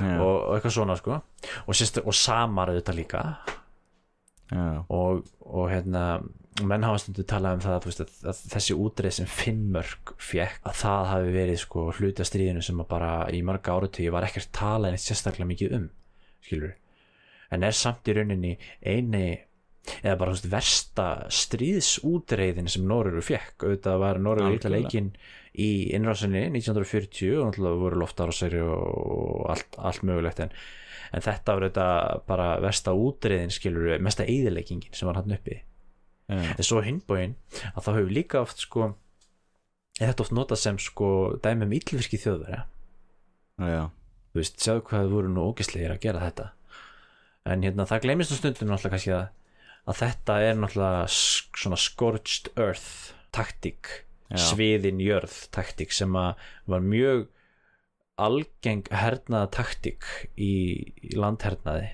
Já, og, og eitthvað svona sko. Og, og samar auðvitað líka og, og hérna og menn hafa stundu talað um það að, að, að þessi útreið sem Finnmörk fekk að það hafi verið sko hluti af stríðinu sem bara í marga áratögi var ekkert talað neitt sérstaklega mikið um skilur en er samt í rauninni eini eða bara veist, versta stríðsútreiðin sem Norröru fekk auðvitað var Norröru Algjörlega. leikinn í innrásinni 1940 og náttúrulega voru loftárásæri og allt, allt mögulegt en, en þetta var auðvitað bara versta útreiðin skilur mesta eðileikingin sem var hann uppi. Já, en svo hinbóin að þá hefur líka oft sko þetta oft notað sem sko dæmi um illvirki þjóðverja? Já, þú veist, sjáðu hvað voru nú ógislegir að gera þetta. En hérna það gleymist á stundum náttúrulega kannski að, að þetta er náttúrulega svona scorched earth taktík, sviðin jörð taktík sem að var mjög algeng hernaða taktík í, í landhernaði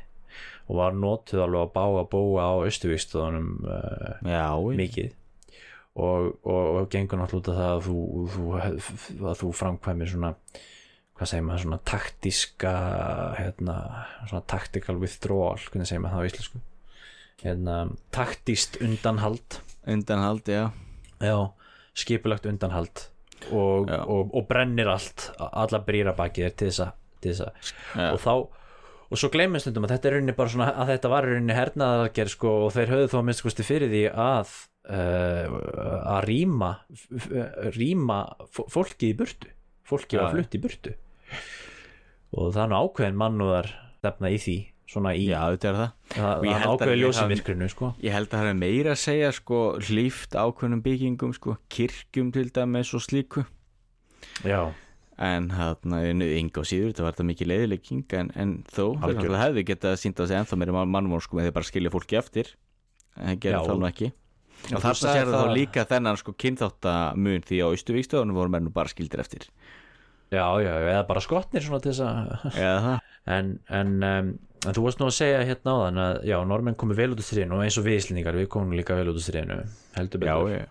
og var notuð alveg að bága bóa á austuvíkstöðunum uh, já, mikið. Og, og, og gengur náttúrulega það að þú, þú, að þú framkvæmir svona hvað segir maður, svona taktíska hérna, svona tactical withdrawal, hvernig segir maður það á íslensku? Hérna, taktíst undanhald. Undanhald, já. Já, skipulagt undanhald og, og, og brennir allt alla brýra baki þér til þess að, Já. og þá og svo gleymið stundum að þetta er rauninni bara svona að þetta var rauninni hernaðargerð sko og þeir höfðu þó að minnst kosti fyrir því að uh, að rýma rýma f- fólkið í burtu. Fólkið var flutt í burtu. Og það er nú ákveðin mannúðar stefna í því svona í það. Það, það að hafi- myrkrinu sko. Ég held að það er meira að segja sko hlýft ákveðnum byggingum sko kirkjum til dæmis og slíku. Já, en hérna yngi og síður þetta var þetta mikið leiðilegging en, en þó náttúrulega hefði getað sínt á sig ennþá meira mannmór sko með því bara að skilja fólki eftir. En það gerir það nú ekki. Og þarna sér það það- þá líka þennan sko kynþáttamun því á Ístuvíkstöðunum voru menn nú bara skildir eftir já, já, eða bara skotnir svona til þess að það. En, en, um, en þú varst nú að segja hérna áðan að já, normenn komið vel út úr stríðinu og eins og við Íslendingar, við komum líka vel út úr stríðinu heldur betur. Já,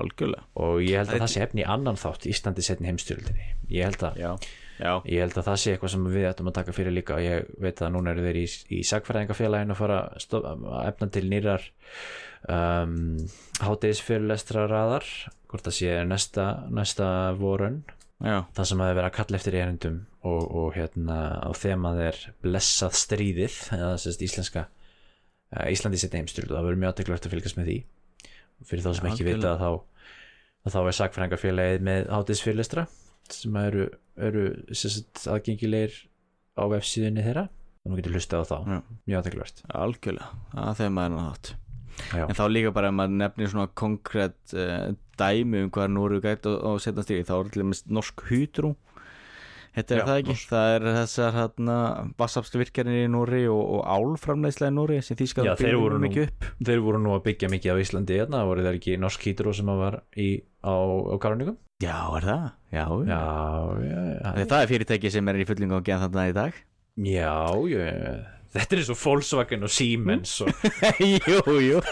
algjörlega. Og ég held Það að er- það sé efni í annan þátt Íslandi setni heimstyrildinni ég held að já, já, Ég held að það sé eitthvað sem við ættum að taka fyrir líka og ég veit að núna eru þeir í, í sagfæræðingafélaginu að fara að efna til nýrar um, hátegisfyrirlestra raðar hvort það sé næsta, næsta vorun já, það sem að það er verið að kalla eftir erindum og, og hérna á þemað er blessað stríðið eða sérst íslenska Íslandi setja heimstyrlu það verður mjög aðteklegt að fylgjast með því. Fyrir þá sem ekki Algjörlega. vita að þá, að þá er sagfræðingafélagið með hátíðsfyrirlestra sem eru, eru aðgengilegir á vefsíðunni þeirra. Og nú getur hlustað á þá. Já. mjög aðteklegt algjörlega. Það þegar maður er nátt Já. en þá líka bara ef maður nefnir svona konkrétt uh, dæmi um hvað Nóru gætt og, og setna stíði þá er til dæmis norsk hútrú Þetta er Já, það ekki, norsk. það er þessar hérna, vassafsvirkjarnir í Nóri og, og álframleiðslega í Nóri sem því skal nú- mikið upp þeir voru nú að byggja mikið á Íslandi hérna, voru þeir ekki norsk hýtrú sem að var í, á, á Karonikum Já, er það? Já, já. já, já, já. Það er fyrirtæki sem er í fullingu á geðan þarna í dag Já, já, þetta er eins og Volkswagen og Siemens og, Jú, jú.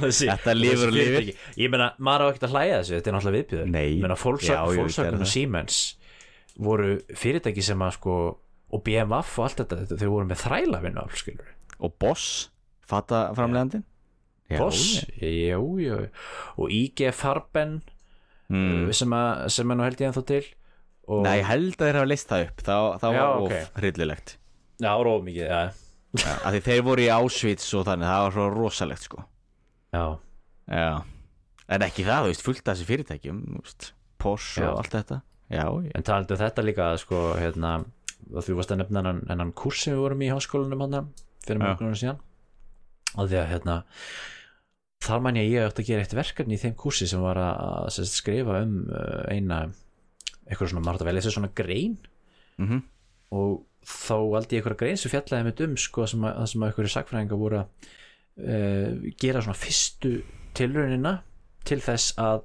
Þessi, Þetta lifir og fyrirtæki. Ég meina, maður á ekkert að hlæja þessu, þetta er náttúrulega viðbjöður Volkswagen, Volkswagen og það. Siemens voru fyrirtæki sem að sko og BMF og allt þetta, þeir voru með þræla vinnu af, skilur Og Boss, fatta framleiðandinn Boss, jú, jú. Og IG Farben mm. sem, að, sem er nú held ég ennþá til. Og, Nei, held að þeir hafa list það upp. Þá, þá Já, var ok. of hryllilegt Já, róð mikið, já, að því þeir voru í Auschwitz og þannig það var svo rosalegt sko. Já, Já. En ekki það, þú veist, fullt af þessi fyrirtækjum þú veist, Porsche Já. og allt þetta. Já, ég, En talandi um þetta líka sko, hérna, að þú varst að nefna hennan, hennan kurs sem við vorum í háskólanum hann fyrir Já. mörgum árum síðan. Og því að hérna þar man ég að ég átti að gera eitt verkefni í þeim kursi sem var að, að sem sagt, skrifa um uh, eina eitthvað svona, maður átti að velja þessi svona grein. Mm og þá ég eitthvað grein sem fjallaði með um sko, sem að, að eitthvað sakfræðingar voru að uh, gera svona fyrstu tilraunina til þess að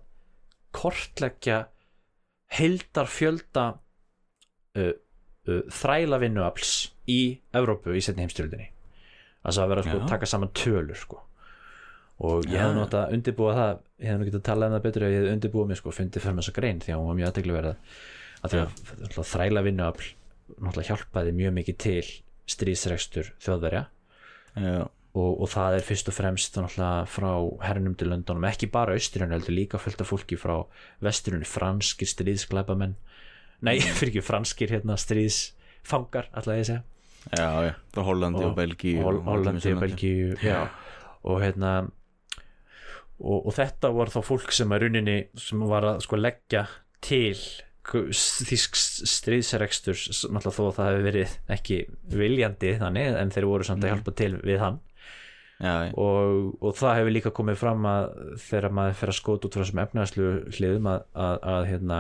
kortleggja heildar fjölda uh, uh, þræla vinnuafls í Evrópu í setni heimstyrildinni það að vera sko, að taka saman tölur sko. og ég hefði nátt að undirbúa það ég nú getað að tala um það betur ef ég hefði undirbúa mig sko, fundið fyrir þessa grein því að hún var mjög aðtegli verða að að þræla vinnuafl náttúrulega hjálpaði mjög mikið til stríðsrekstur þjóðverja. Já, og, og það er fyrst og fremst náttúrulega frá hernum til löndunum ekki bara austrinu heldur líka fullt af fólki frá vesturinu, franskir stríðsklæpamenn nei, fyrir ekki franskir hérna, stríðsfangar alltaf ég segja. Já, já, frá Hollandi og, Og- Belgíu og Hollandi og Belgíu já. og hérna og, og þetta var þá fólk sem að runninni sem var að sko leggja til þýsk stríðsrekstur náttúrulega þó að það hefði verið ekki viljandi þannig en þeir voru samt að hjálpa til við hann. Já, og, og það hefur líka komið fram að þegar maður fer að skóta út frá þessum efnaðslu hliðum að, að, að hérna,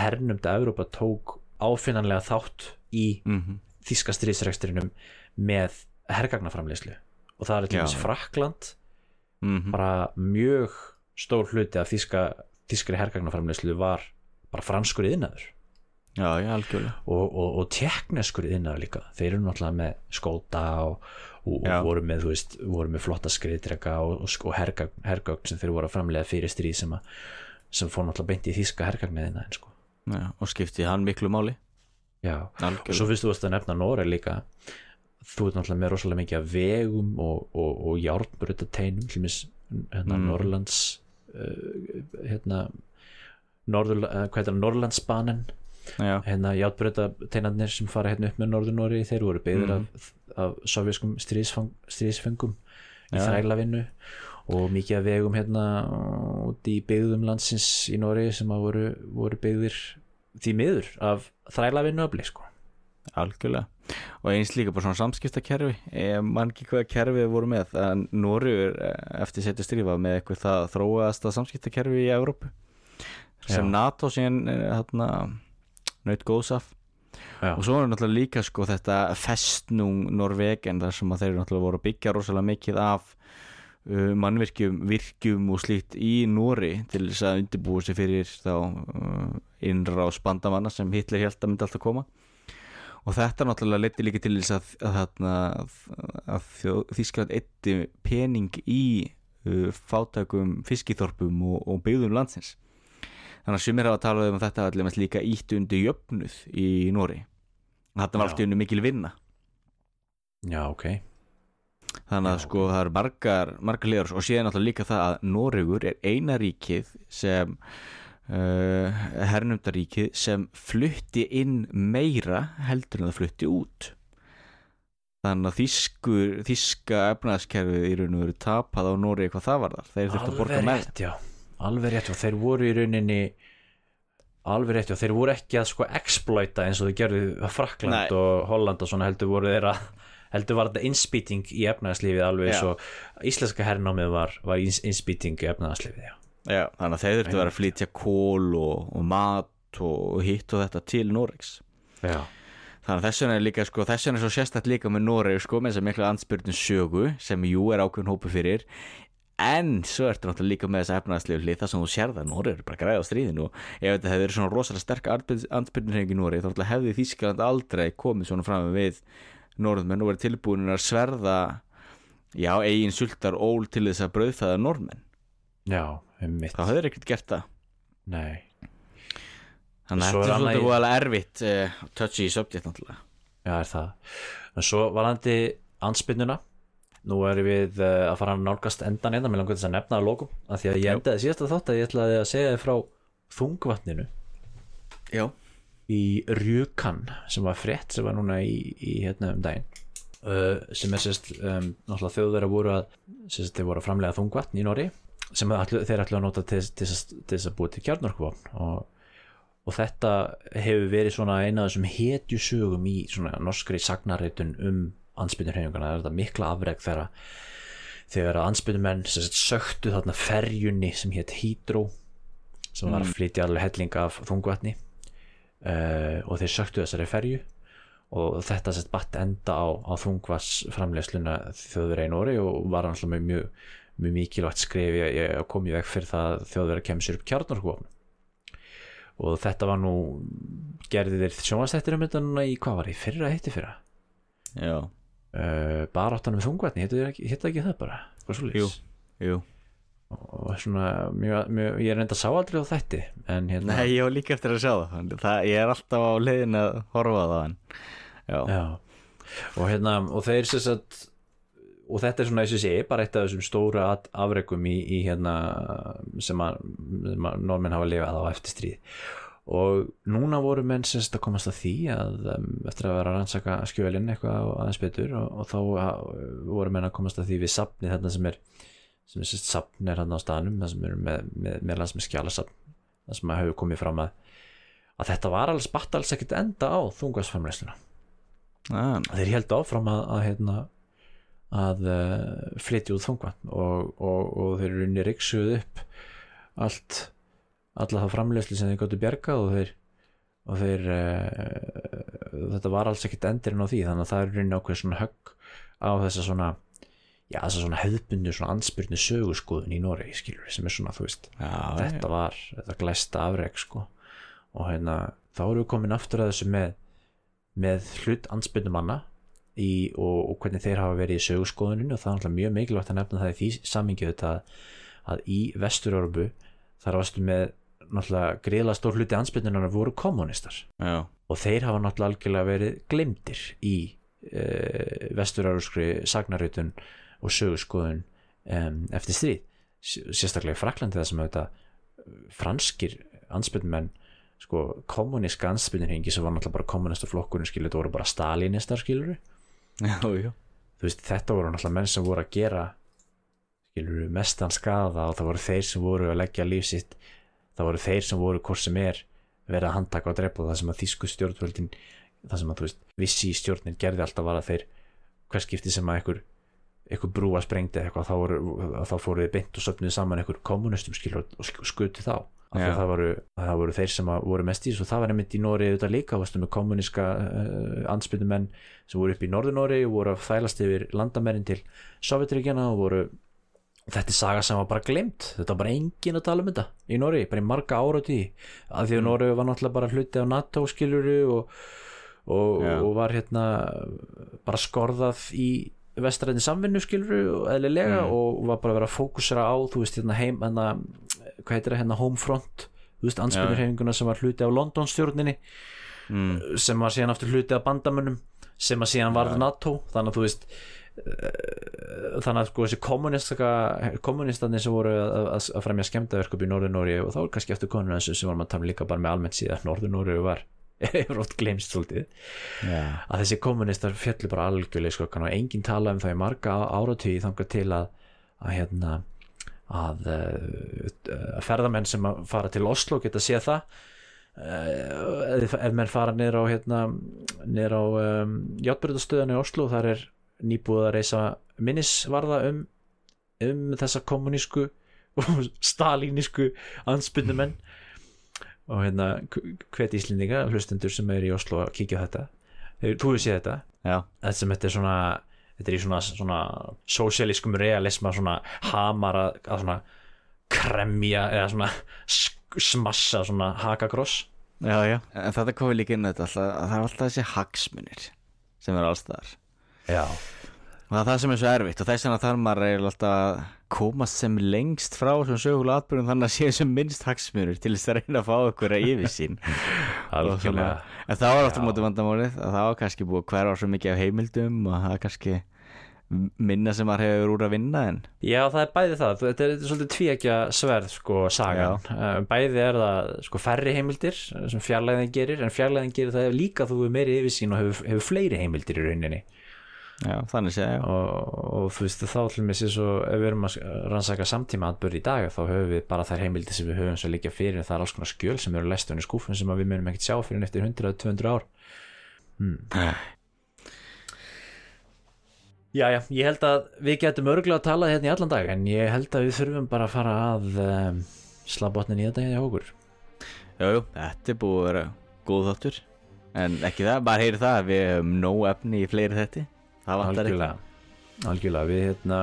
hernumda Evrópa tók áfinnanlega þátt í mhm, þíska stríðsreksturinnum með hergagnaframleyslu og það er til dæmis Frakland mhm, bara mjög stór hluti af þíska, þískri hergagnaframleyslu var bara franskur yðnaður algjörlega. Og, og, og tekneskur yðnaður líka. Þeir eru náttúrulega með skóta og, og, voru, með, veist, voru með flotta skriðdrega og, og, og hergagn, hergagn sem þeir voru að framlega fyrir stríð sem, að, sem fór náttúrulega beint í þíska hergagniðina sko. Og skipti hann miklu máli. Já, og svo Algjörlega fyrst þú að nefna Nóra líka þú ert náttúrulega með rosalega mikið af vegum og, mis hérna Mm. Norrlands uh, hérna Norður, uh, það, Norrlandsbanen hérna játbrötateinarnir sem fara hérna upp með Norður-Nóri þeir voru byggðir Mhm. af, af sovjaskum stríðsfengum í þrælavinnu og mikið af vegum hérna út í byggðum landsins í Nóri sem að voru, voru byggðir því miður af þrælavinnu öfli sko. Algjörlega. Og eins líka bara svona samskiptakerfi. Ég man ekki hvaða kerfi við voru með að Nóriður eftir setja strífa með eitthvað það þróaðasta samskiptakerfi í Evrópu sem Já. NATO síðan hérna naut góðs af Já. og svo er náttúrulega líka sko þetta festnung Norvegen þar sem að þeir náttúrulega voru að byggja rosalega mikið af uh, mannvirkjum, virkjum og slíkt í Nóri til þess að undirbúa sig fyrir þá uh, innrás bandamanna sem Hitler held að myndi alltaf koma og þetta náttúrulega leiti líka til þess að, að, að, að Þýskaland eitti pening í uh, fátækum fiskiþorpum og, og byggðum landsins þannig að sumir hafa um að þetta allir mest líka ítt undir jöfnuð í Nóri þetta var Já. allt í undir mikil vinna. Já, ok. Þannig að Já. sko það eru margar margar liður og síðan náttúrulega líka það að Nórigur er eina ríkið sem uh, hernumdaríkið sem flutti inn meira heldur en það flutti út. Þannig að þýskur þýska efnaðaskerfið í raun og veru tapað á Nóri hvað það var þar þeir þurftu að borga Alveg með rétt, já Alveg rétt, og þeir voru í rauninni alveg rétt, já, þeir voru ekki að sko exploita eins og þau gerðu Frakland Nei. og Holland og svona heldur voru þeir að heldur var þetta innspýting í efnaðarslífið alveg og íslenska hernámið var, var innspýting í efnaðarslífið, já. Já, þannig að þeir þurftu að vera að flytja kól og, og mat og, og hitt og þetta til Noregs. Já, Þannig að þess vegna er líka sko, þess vegna er svo sérstætt líka með Noreg sko, með þess að mikla ansbyrnum sögu sem jú er ákveðin hópu fyrir en svo ertu náttúrulega líka með þessa efnaðslegu hlið þar sem þú sér það, Noreg er bara græða á stríðinu. Og ef þetta hefði verið svona rosalega sterk í Noreg þá hefði Þýskaland aldrei komið svona fram við norðmenn og verið tilbúin að sverða já, eigin sultar ól til þess að brauðfæða norðmenn. Já, um mitt þá hefur ekkert gert það. Nei, Þannig að þetta er voðalega erfitt uh, touchy subject náttúrulega. Já, er það. En svo varandi anspyrnuna Nú erum við uh, að fara að nálgast endan einna, mér langar þess að nefna að lókum af því að ég endaði síðast að þátt að ég ætlaði að segja þið frá þungvatninu. Já, í Rjukan sem var frétt sem var núna í, í hérna um daginn. Uh, sem er sérst um, náttúrulega þjóðverða voru að sérst þeir voru að framlega þungvatn í Nóri sem ætlu, þeir ætlu að nota til, þess- að búa til kjarnorkuvopn. Og, og þetta hefur verið svona eina af þessum hetjusögum í svona norskri sagnaritun um ansbytnur hefingana, það er þetta mikla afreg þegar þegar að ansbytnumenn söktu þarna ferjunni sem hétt Hydro sem var að flytja alveg helling af þungvatni uh, og þeir söktu þessari ferju. Og þetta sett batt enda á, á þungvassframlegsluna þjóðverið í Nóri og var alltaf með mjög, mjög mikilvægt skref í að- koma í veg fyrir það að þjóðverið kemur sér upp kjarnorkuvopn og þetta var nú gerði þeir sjónvastættir um þetta núna í hvað var í fyrra hitti fyrra? Já, uh, baráttan með þungvatni, hitta ekki, hitta ekki það bara? Jú, jú. Og svona mjög, mjög, ég er reynda að sá aldrei á þætti en hérna Nei, ég var líka eftir að sjá það, það Ég er alltaf á leiðin að horfa það en, Já, Já, og hérna og þeir sem sagt og þetta er svona eins og sé bara eitt af þessum stóra afrekum í, í hérna sem að, að normenn hafa lifað á eftir stríð og núna voru menn semst að komast að því að um, eftir að vera að rannsaka skjölinn eitthvað aðeins betur og, og þá að, voru menn að komast að því við safni þarna sem er sem er sérst safn er hann á staðnum það sem er með, með, með, með skjálasafn það sem hefur komið fram að að þetta var alls batt alls ekkert enda á þungasframræsluna ah, þeir held áfram að, að, hérna, að uh, flytja út þungvann og, og, og þeir eru unni riksuð upp allt alla það framlegsli sem þeir gáttu bjargað og þeir, og þeir uh, þetta var alls ekkert endirinn á því þannig að það er unni ákveð svona högg á þessa svona já þessa svona hefðbundu svona ansbyrnu sögurskoðun í Noregi skilur sem er svona þú veist já, þetta var, þetta glæsta afreg sko. Og hérna þá erum við komin aftur að þessu með með hlut ansbyrnum manna í, og, og hvernig þeir hafa verið í sögurskoðuninu og það er náttúrulega mjög mikilvægt að nefna það í því samingi þetta að, í vestur-Európu þar varstu með náttúrulega greiðlega stór hluti ansbyrnunar voru kommunistar já, og þeir hafa náttúrulega algjörlega verið glemdir í e, vestur-Európskri sagnarutun og sögurskoðun um, eftir stríð. Sérstaklega í Fraklandi það sem þetta franskir ansbyrnumenn sko kommuníska ansbyrnurhengi sem var náttúrulega bara kommunistaflokkurinn skilur þetta voru bara stalinistar skilur þetta voru náttúrulega menn sem voru að gera skilur mestan skada og það voru þeir sem voru að leggja líf sitt það voru þeir sem voru hvort sem er verið að handtaka og drepa það sem að þýsku stjórnvöldin það sem að þú veist vissi í stjórnin gerði alltaf var að þeir hver skipti sem að einhver, einhver brúa sprengdi eitthvað þá, voru, þá fóruð þið beint og söfnuð saman einhver kommunistum skilur og sk- skutu þá. Að það voru, það voru þeir sem voru mest í þessu og það var einmitt í Nóri auðvitað líka varstu með kommuníska uh, ansbyttumenn sem voru upp í Norður-Nóri og voru að þælast yfir landamærin til Sovjetríkjana og voru þetta er saga sem var bara glemt þetta var bara engin að tala um þetta í Nóri bara í marga árati af því að mm. Nóri var náttúrulega bara hluti á NATO skiluru og, og, og var hérna bara skorðað í vestræðin samvinnu skiluru og eðlilega Mm. og var bara að vera að fókusera á þú veist hérna heim hérna, hvað heitir það hérna Homefront þú veist anspennurhefinguna sem var hluti af London stjórninni Mm. sem var síðan aftur hluti af bandamönnum sem að síðan varð NATO þannig að þú veist þannig að sko þessi kommunistaka kommunistarnir sem voru að, að, að fremja skemmtaverkup í Norður-Nóri og þá er kannski aftur konur þessu sem varum að tala líka bara með almennt síðan Norður-Nóri var oft glemst svolítið. Já, að þessi kommunistar fjallu bara algjörlega skokkan og enginn tala um það í marga áratíð þangar til að að hérna að, uh, að ferðamenn sem að fara til Oslo geta séð það. Uh, ef, menn fara niður á hérna, niður á um, játbyrðastöðan í Oslo þar er nýbúið að reysa minnisvarða um, um þessa kommunísku og stalínisku ansbyndumenn og hérna hvet íslendinga hlustendur sem er í Oslo að kíkja þetta. Þú hefur séð þetta? Já, þetta sem þetta er svona þetta er í svona, svona sósialískum realisma svona hamar að, að svona kremja eða svona smassa svona hakakross. Já, já. En þetta komið líka inn á þetta alltaf, að það er alltaf þessi hagsmunir sem er alls þar já, og það er það sem er svo erfitt og þess vegna þarf maður alltaf að komast sem lengst frá sem sögulega atbyrjum þannig að sé sem minnst hagsmunir til þess að reyna að fá okkur að yfir sín algjörlega. En það var aftur Já. móti vandamálið að það var kannski búið hverfa svo mikið af heimildum og það kannski minna sem maður hefur úr að vinna en Já, það er bæði það, þetta er, þetta er svolítið tvíekja sverð sko sagan, Uh, bæði er það sko færri heimildir sem fjarlæðin gerir, en fjarlæðin gerir það líka þú er meiri yfirsýn og hefur, hefur fleiri heimildir í rauninni já, þannig sé ég. Og, og þú veist þá til mér sé svo ef við erum að rannsaka samtíma atbyrði í dag þá höfum við bara þær heimildir sem við höfum svo líka fyrir það er alls konar skjöl sem eru lestunni skúfun sem við munum ekkert sjá fyrir eftir 100-200 ár. Hmm. Já, já, ég held að við getum örgulega að tala hérna í allan dag en ég held að við þurfum bara að fara að um, slá botnin í þetta hérna hjá okkur. Jú, jú, þetta er búið að vera góð þáttur. En ekki það, bara heyri það að Við höfum nóg efni í fleiri þetti Það vantar ekki. Algjörlega, við, hérna,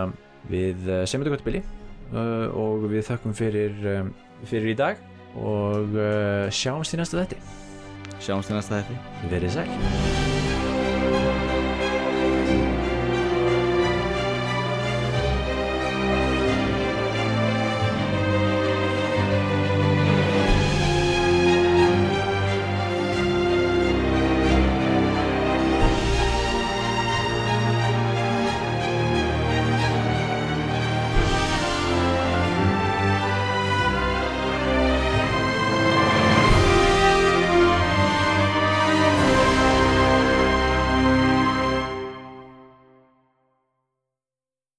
við eh, segjum þetta gott bili uh, og við þökkum fyrir, um, fyrir í dag og uh, sjáumst í næsta þetti Sjáumst í næsta þetti Verið sæl